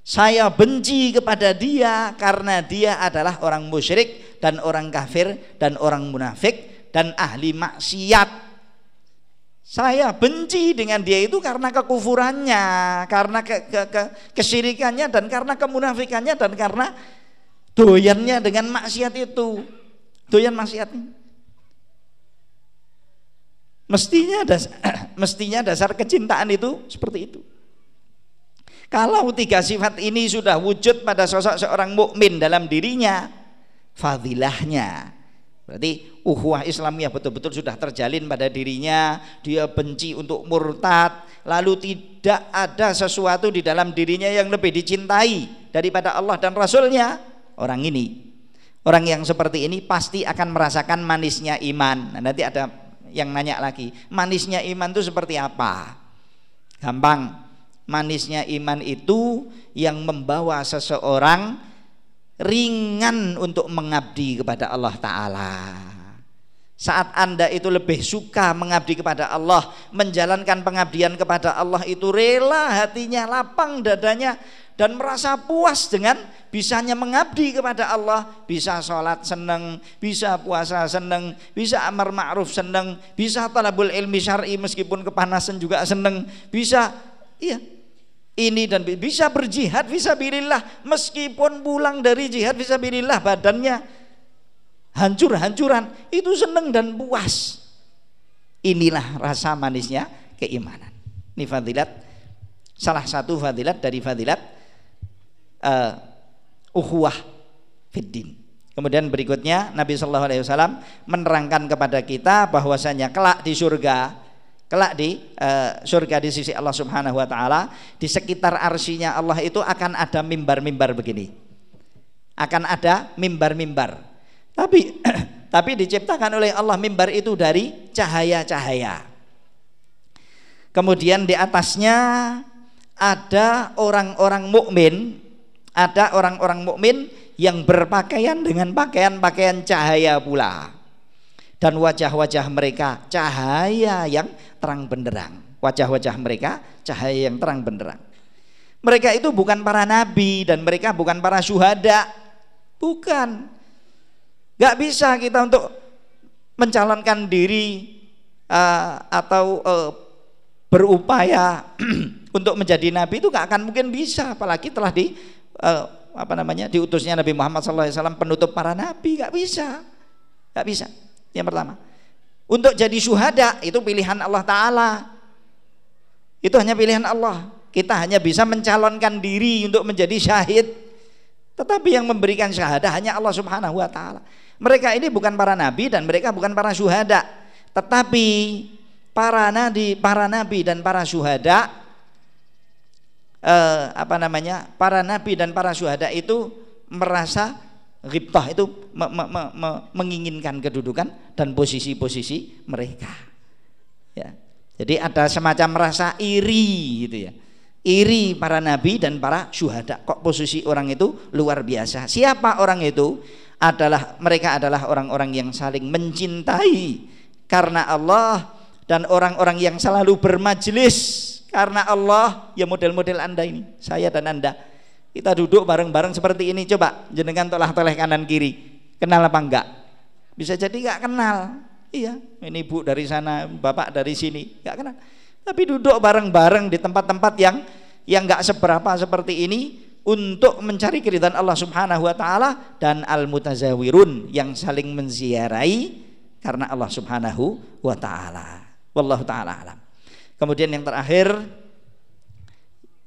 [SPEAKER 2] Saya benci kepada dia karena dia adalah orang musyrik dan orang kafir dan orang munafik dan ahli maksiat saya benci dengan dia itu karena kekufurannya, karena ke, ke, ke, kesyirikannya dan karena kemunafikannya dan karena doyannya dengan maksiat itu. Doyan maksiat. Mestinya das, mestinya dasar kecintaan itu seperti itu. Kalau tiga sifat ini sudah wujud pada sosok seorang mukmin dalam dirinya, fadilahnya Berarti uhuah Islamiyah betul-betul sudah terjalin pada dirinya, dia benci untuk murtad, lalu tidak ada sesuatu di dalam dirinya yang lebih dicintai daripada Allah dan Rasulnya. Orang ini, orang yang seperti ini pasti akan merasakan manisnya iman. Nah, nanti ada yang nanya lagi, manisnya iman itu seperti apa? Gampang, manisnya iman itu yang membawa seseorang ringan untuk mengabdi kepada Allah Ta'ala. Saat anda itu lebih suka mengabdi kepada Allah menjalankan pengabdian kepada Allah itu rela hatinya lapang dadanya dan merasa puas dengan bisanya mengabdi kepada Allah. Bisa sholat seneng bisa puasa seneng bisa amar ma'ruf seneng bisa talabul ilmi syar'i meskipun kepanasan juga seneng bisa iya ini dan bisa berjihad bisa bilillah meskipun pulang dari jihad bisa bilillah badannya hancur-hancuran itu senang dan puas. Inilah rasa manisnya keimanan. Ini fadilat salah satu fadilat dari fadilat uh, uhuwah fiddin. Kemudian berikutnya Nabi Shallallahu Alaihi Wasallam menerangkan kepada kita bahwasanya kelak di surga kelak di uh, surga di sisi Allah Subhanahu wa taala di sekitar arsinya Allah itu akan ada mimbar-mimbar begini. Akan ada mimbar-mimbar. Tapi tapi diciptakan oleh Allah mimbar itu dari cahaya-cahaya. Kemudian di atasnya ada orang-orang mukmin ada orang-orang mukmin yang berpakaian dengan pakaian-pakaian cahaya pula dan wajah-wajah mereka cahaya yang terang benderang. Wajah-wajah mereka cahaya yang terang benderang. Mereka itu bukan para nabi dan mereka bukan para syuhada. Bukan. Gak bisa kita untuk mencalonkan diri uh, atau uh, berupaya untuk menjadi nabi itu gak akan mungkin bisa apalagi telah di uh, apa namanya diutusnya Nabi Muhammad SAW penutup para nabi gak bisa gak bisa yang pertama. Untuk jadi syuhada itu pilihan Allah Ta'ala. Itu hanya pilihan Allah. Kita hanya bisa mencalonkan diri untuk menjadi syahid. Tetapi yang memberikan syahadah hanya Allah Subhanahu wa taala. Mereka ini bukan para nabi dan mereka bukan para syuhada. Tetapi para nabi, para nabi dan para syuhada eh, apa namanya? Para nabi dan para syuhada itu merasa Ghibtah itu me, me, me, me, menginginkan kedudukan dan posisi-posisi mereka. Ya. Jadi ada semacam rasa iri gitu ya. Iri para nabi dan para syuhada. Kok posisi orang itu luar biasa. Siapa orang itu? Adalah mereka adalah orang-orang yang saling mencintai karena Allah dan orang-orang yang selalu bermajlis karena Allah ya model-model Anda ini, saya dan Anda kita duduk bareng-bareng seperti ini. Coba jenengan tolak toleh kanan kiri. Kenal apa enggak? Bisa jadi enggak kenal. Iya, ini ibu dari sana, bapak dari sini, enggak kenal. Tapi duduk bareng-bareng di tempat-tempat yang yang enggak seberapa seperti ini untuk mencari keridhaan Allah Subhanahu wa taala dan al-mutazawirun yang saling menziarahi karena Allah Subhanahu wa taala. Wallahu taala alam. Kemudian yang terakhir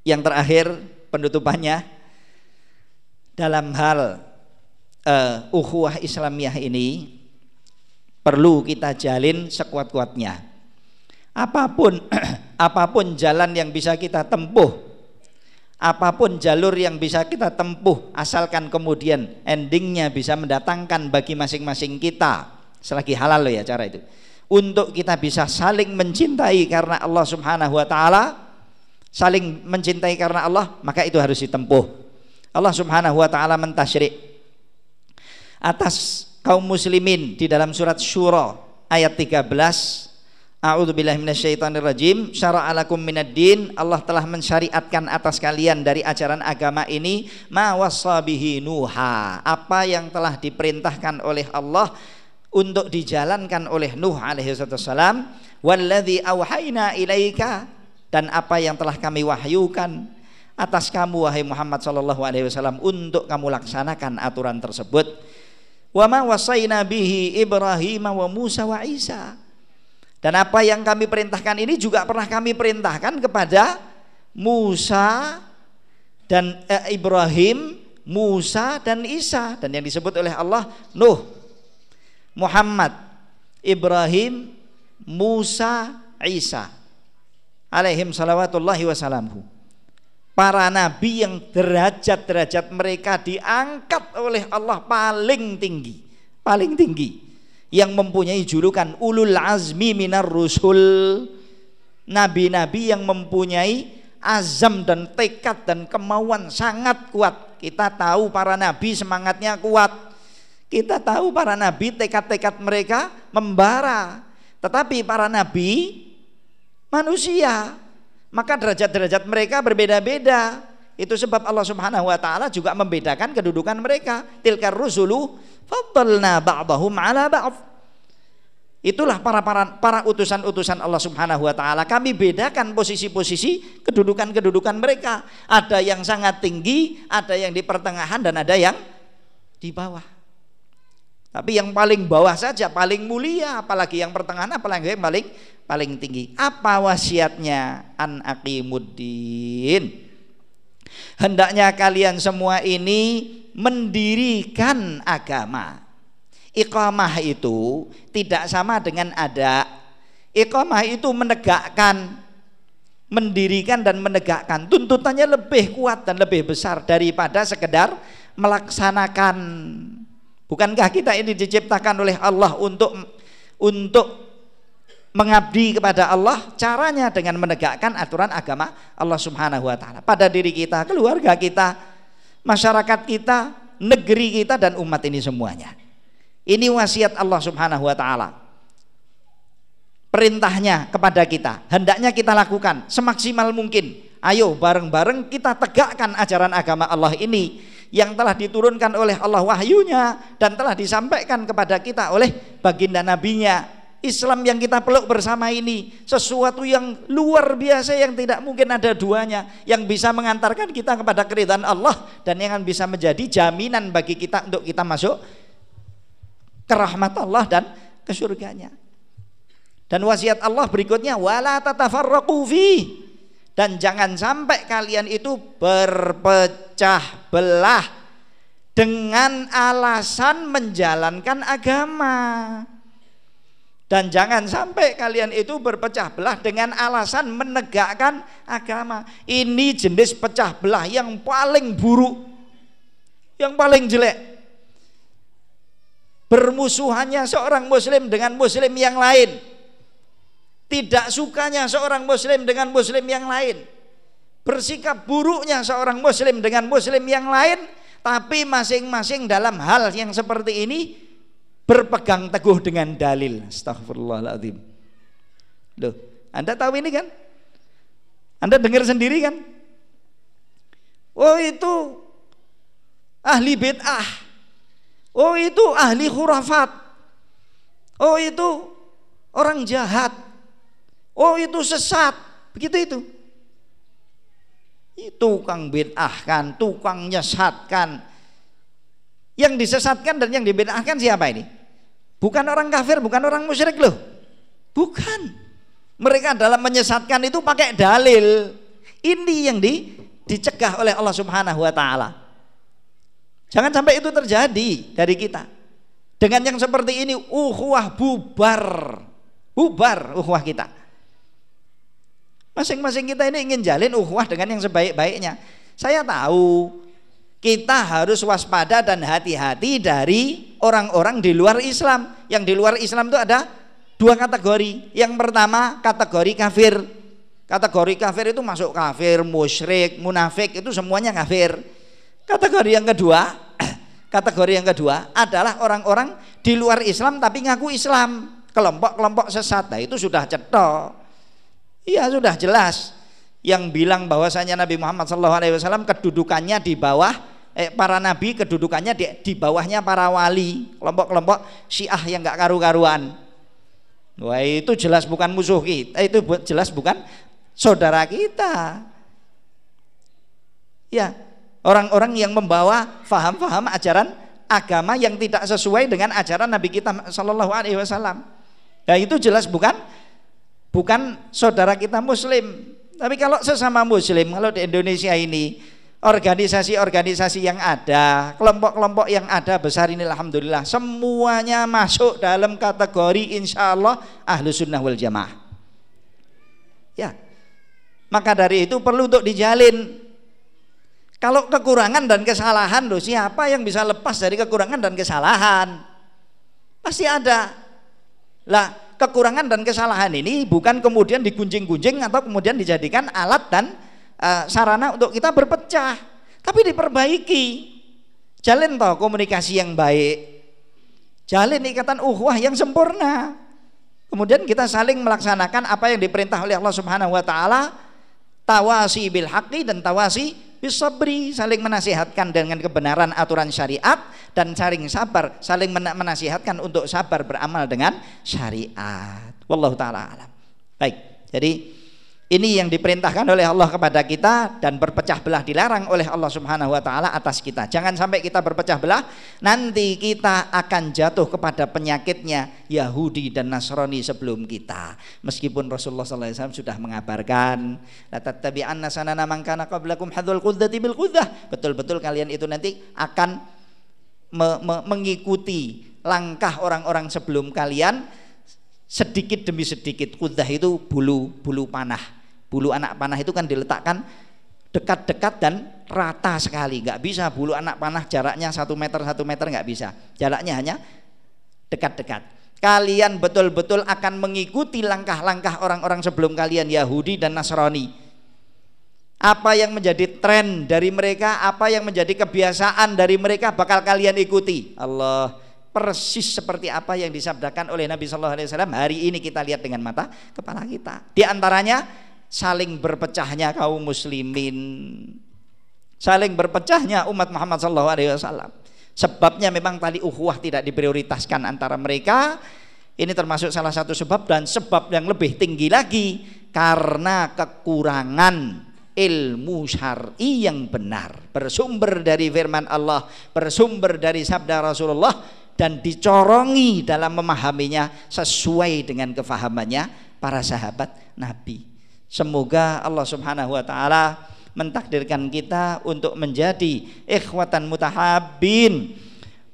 [SPEAKER 2] yang terakhir penutupannya dalam hal uh, ukhuwah Islamiyah ini perlu kita jalin sekuat-kuatnya. Apa pun apa pun jalan yang bisa kita tempuh, apa pun jalur yang bisa kita tempuh, asalkan kemudian endingnya bisa mendatangkan bagi masing-masing kita, selagi halal loh ya cara itu. Untuk kita bisa saling mencintai karena Allah Subhanahu wa taala, saling mencintai karena Allah, maka itu harus ditempuh. Allah Subhanahu wa taala mentasyrik atas kaum muslimin di dalam surat Syura ayat 13 A'udzubillahi minasyaitonirrajim. Syara'a lakum minad din. Allah telah mensyariatkan atas kalian dari ajaran agama ini ma wasabihi nuha. Apa yang telah diperintahkan oleh Allah untuk dijalankan oleh Nuh alaihi salam walladzi auhayna ilaika dan apa yang telah kami wahyukan atas kamu wahai Muhammad sallallahu alaihi wasallam untuk kamu laksanakan aturan tersebut. Wa ma wasaina bihi Ibrahim wa Musa wa Isa. Dan apa yang kami perintahkan ini juga pernah kami perintahkan kepada Musa dan eh, Ibrahim, Musa dan Isa. Dan yang disebut oleh Allah Nuh, Muhammad, Ibrahim, Musa, Isa. Alaihim salawatullahi para nabi yang derajat-derajat mereka diangkat oleh Allah paling tinggi, paling tinggi. Yang mempunyai julukan ulul azmi minar rusul. Nabi-nabi yang mempunyai azam dan tekad dan kemauan sangat kuat. Kita tahu para nabi semangatnya kuat. Kita tahu para nabi tekad-tekad mereka membara. Tetapi para nabi manusia maka derajat-derajat mereka berbeda-beda. Itu sebab Allah Subhanahu wa taala juga membedakan kedudukan mereka. Tilkar rusulu faddalna ba'dahum 'ala ba'd. Itulah para para para utusan-utusan Allah Subhanahu wa taala. Kami bedakan posisi-posisi kedudukan-kedudukan mereka. Ada yang sangat tinggi, ada yang di pertengahan dan ada yang di bawah. Tapi yang paling bawah saja paling mulia, apalagi yang pertengahan apalagi yang paling paling tinggi. Apa wasiatnya? An aqimuddin. Hendaknya kalian semua ini mendirikan agama. Iqamah itu tidak sama dengan ada. Iqamah itu menegakkan, mendirikan dan menegakkan. Tuntutannya lebih kuat dan lebih besar daripada sekedar melaksanakan. Bukankah kita ini diciptakan oleh Allah untuk untuk mengabdi kepada Allah caranya dengan menegakkan aturan agama Allah Subhanahu wa taala pada diri kita, keluarga kita, masyarakat kita, negeri kita dan umat ini semuanya. Ini wasiat Allah Subhanahu wa taala. Perintahnya kepada kita, hendaknya kita lakukan semaksimal mungkin. Ayo bareng-bareng kita tegakkan ajaran agama Allah ini yang telah diturunkan oleh Allah wahyunya dan telah disampaikan kepada kita oleh baginda nabinya Islam yang kita peluk bersama ini sesuatu yang luar biasa yang tidak mungkin ada duanya yang bisa mengantarkan kita kepada keridhaan Allah dan yang bisa menjadi jaminan bagi kita untuk kita masuk ke rahmat Allah dan ke surganya. Dan wasiat Allah berikutnya wala tatafarraqu fi dan jangan sampai kalian itu berpecah belah dengan alasan menjalankan agama. Dan jangan sampai kalian itu berpecah belah dengan alasan menegakkan agama. Ini jenis pecah belah yang paling buruk. Yang paling jelek. Bermusuhannya seorang muslim dengan muslim yang lain. Tidak sukanya seorang muslim dengan muslim yang lain. Bersikap buruknya seorang muslim dengan muslim yang lain. Tapi masing-masing dalam hal yang seperti ini berpegang teguh dengan dalil. Astagfirullahaladzim. Loh, Anda tahu ini kan? Anda dengar sendiri kan? Oh itu ahli bid'ah. Oh itu ahli khurafat. Oh itu orang jahat. Oh itu sesat. Begitu itu. Itu tukang bid'ah kan, tukang nyesatkan. Yang disesatkan dan yang dibid'ahkan siapa ini? Bukan orang kafir, bukan orang musyrik loh. Bukan. Mereka dalam menyesatkan itu pakai dalil. Ini yang di, dicegah oleh Allah Subhanahu wa taala. Jangan sampai itu terjadi dari kita. Dengan yang seperti ini ukhuwah bubar. Bubar ukhuwah kita. Masing-masing kita ini ingin jalin ukhuwah dengan yang sebaik-baiknya. Saya tahu kita harus waspada dan hati-hati dari orang-orang di luar Islam. Yang di luar Islam itu ada dua kategori. Yang pertama kategori kafir. Kategori kafir itu masuk kafir, musyrik, munafik itu semuanya kafir. Kategori yang kedua, kategori yang kedua adalah orang-orang di luar Islam tapi ngaku Islam, kelompok-kelompok sesat. Nah, itu sudah cetok. Iya sudah jelas. Yang bilang bahwasanya Nabi Muhammad SAW kedudukannya di bawah eh, para nabi kedudukannya di, di bawahnya para wali kelompok-kelompok syiah yang nggak karu-karuan wah itu jelas bukan musuh kita itu jelas bukan saudara kita. Ya, orang-orang yang membawa faham-faham ajaran agama yang tidak sesuai dengan ajaran Nabi kita Shallallahu Alaihi Wasallam. Nah itu jelas bukan bukan saudara kita Muslim. Tapi kalau sesama Muslim, kalau di Indonesia ini organisasi-organisasi yang ada, kelompok-kelompok yang ada besar ini Alhamdulillah semuanya masuk dalam kategori insya Allah ahlu sunnah wal jamaah. Ya, maka dari itu perlu untuk dijalin. Kalau kekurangan dan kesalahan loh, siapa yang bisa lepas dari kekurangan dan kesalahan? Pasti ada. Lah, kekurangan dan kesalahan ini bukan kemudian digunjing-gunjing atau kemudian dijadikan alat dan uh, sarana untuk kita berpecah, tapi diperbaiki. Jalin toh komunikasi yang baik. Jalin ikatan uhwah yang sempurna. Kemudian kita saling melaksanakan apa yang diperintah oleh Allah Subhanahu wa taala tawasi bil haqqi dan tawasi bisabri saling menasihatkan dengan kebenaran aturan syariat dan saling sabar saling menasihatkan untuk sabar beramal dengan syariat. Wallahu taala alam. Baik jadi ini yang diperintahkan oleh Allah kepada kita dan berpecah belah dilarang oleh Allah Subhanahu wa taala atas kita. Jangan sampai kita berpecah belah, nanti kita akan jatuh kepada penyakitnya Yahudi dan Nasrani sebelum kita. Meskipun Rasulullah SAW sudah mengabarkan, la tattabi'anna sanana man kana qablakum. Betul-betul kalian itu nanti akan me me mengikuti langkah orang-orang sebelum kalian sedikit demi sedikit kudah itu bulu bulu panah. Bulu anak panah itu kan diletakkan dekat-dekat dan rata sekali. Nggak bisa bulu anak panah jaraknya satu meter satu meter nggak bisa. Jaraknya hanya dekat-dekat. Kalian betul-betul akan mengikuti langkah-langkah orang-orang sebelum kalian Yahudi dan Nasrani. Apa yang menjadi tren dari mereka apa yang menjadi kebiasaan dari mereka bakal kalian ikuti. Allah persis seperti apa yang disabdakan oleh Nabi Shallallahu Alaihi Wasallam hari ini kita lihat dengan mata kepala kita. Di antaranya saling berpecahnya kaum muslimin, saling berpecahnya umat Muhammad Shallallahu Alaihi Wasallam. Sebabnya memang tali uhuah tidak diprioritaskan antara mereka. Ini termasuk salah satu sebab dan sebab yang lebih tinggi lagi karena kekurangan ilmu syar'i yang benar bersumber dari firman Allah bersumber dari sabda Rasulullah dan dicorongi dalam memahaminya sesuai dengan kefahamannya para sahabat Nabi. Semoga Allah Subhanahu wa taala mentakdirkan kita untuk menjadi ikhwatan mutahabin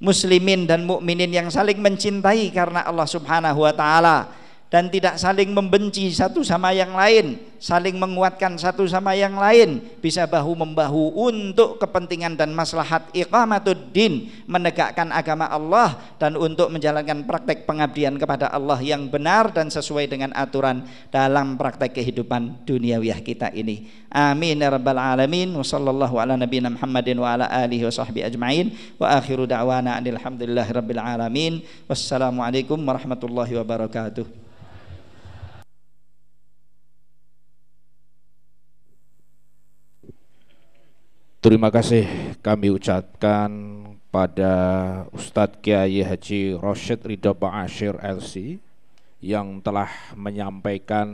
[SPEAKER 2] muslimin dan mukminin yang saling mencintai karena Allah Subhanahu wa taala dan tidak saling membenci satu sama yang lain, saling menguatkan satu sama yang lain, bisa bahu membahu untuk kepentingan dan maslahat iqamatuddin, menegakkan agama Allah dan untuk menjalankan praktek pengabdian kepada Allah yang benar dan sesuai dengan aturan dalam praktek kehidupan duniawiah kita ini. Amin ya rabbal alamin. Wa sallallahu ala nabiyina Muhammadin wa ala alihi wa sahbihi ajma'in. Wa akhiru da'wana alhamdulillahi rabbil alamin. Wassalamualaikum warahmatullahi wabarakatuh.
[SPEAKER 1] Terima kasih kami ucapkan pada Ustadz Kiai Haji Rosyid Ridho Ba'asyir LC yang telah menyampaikan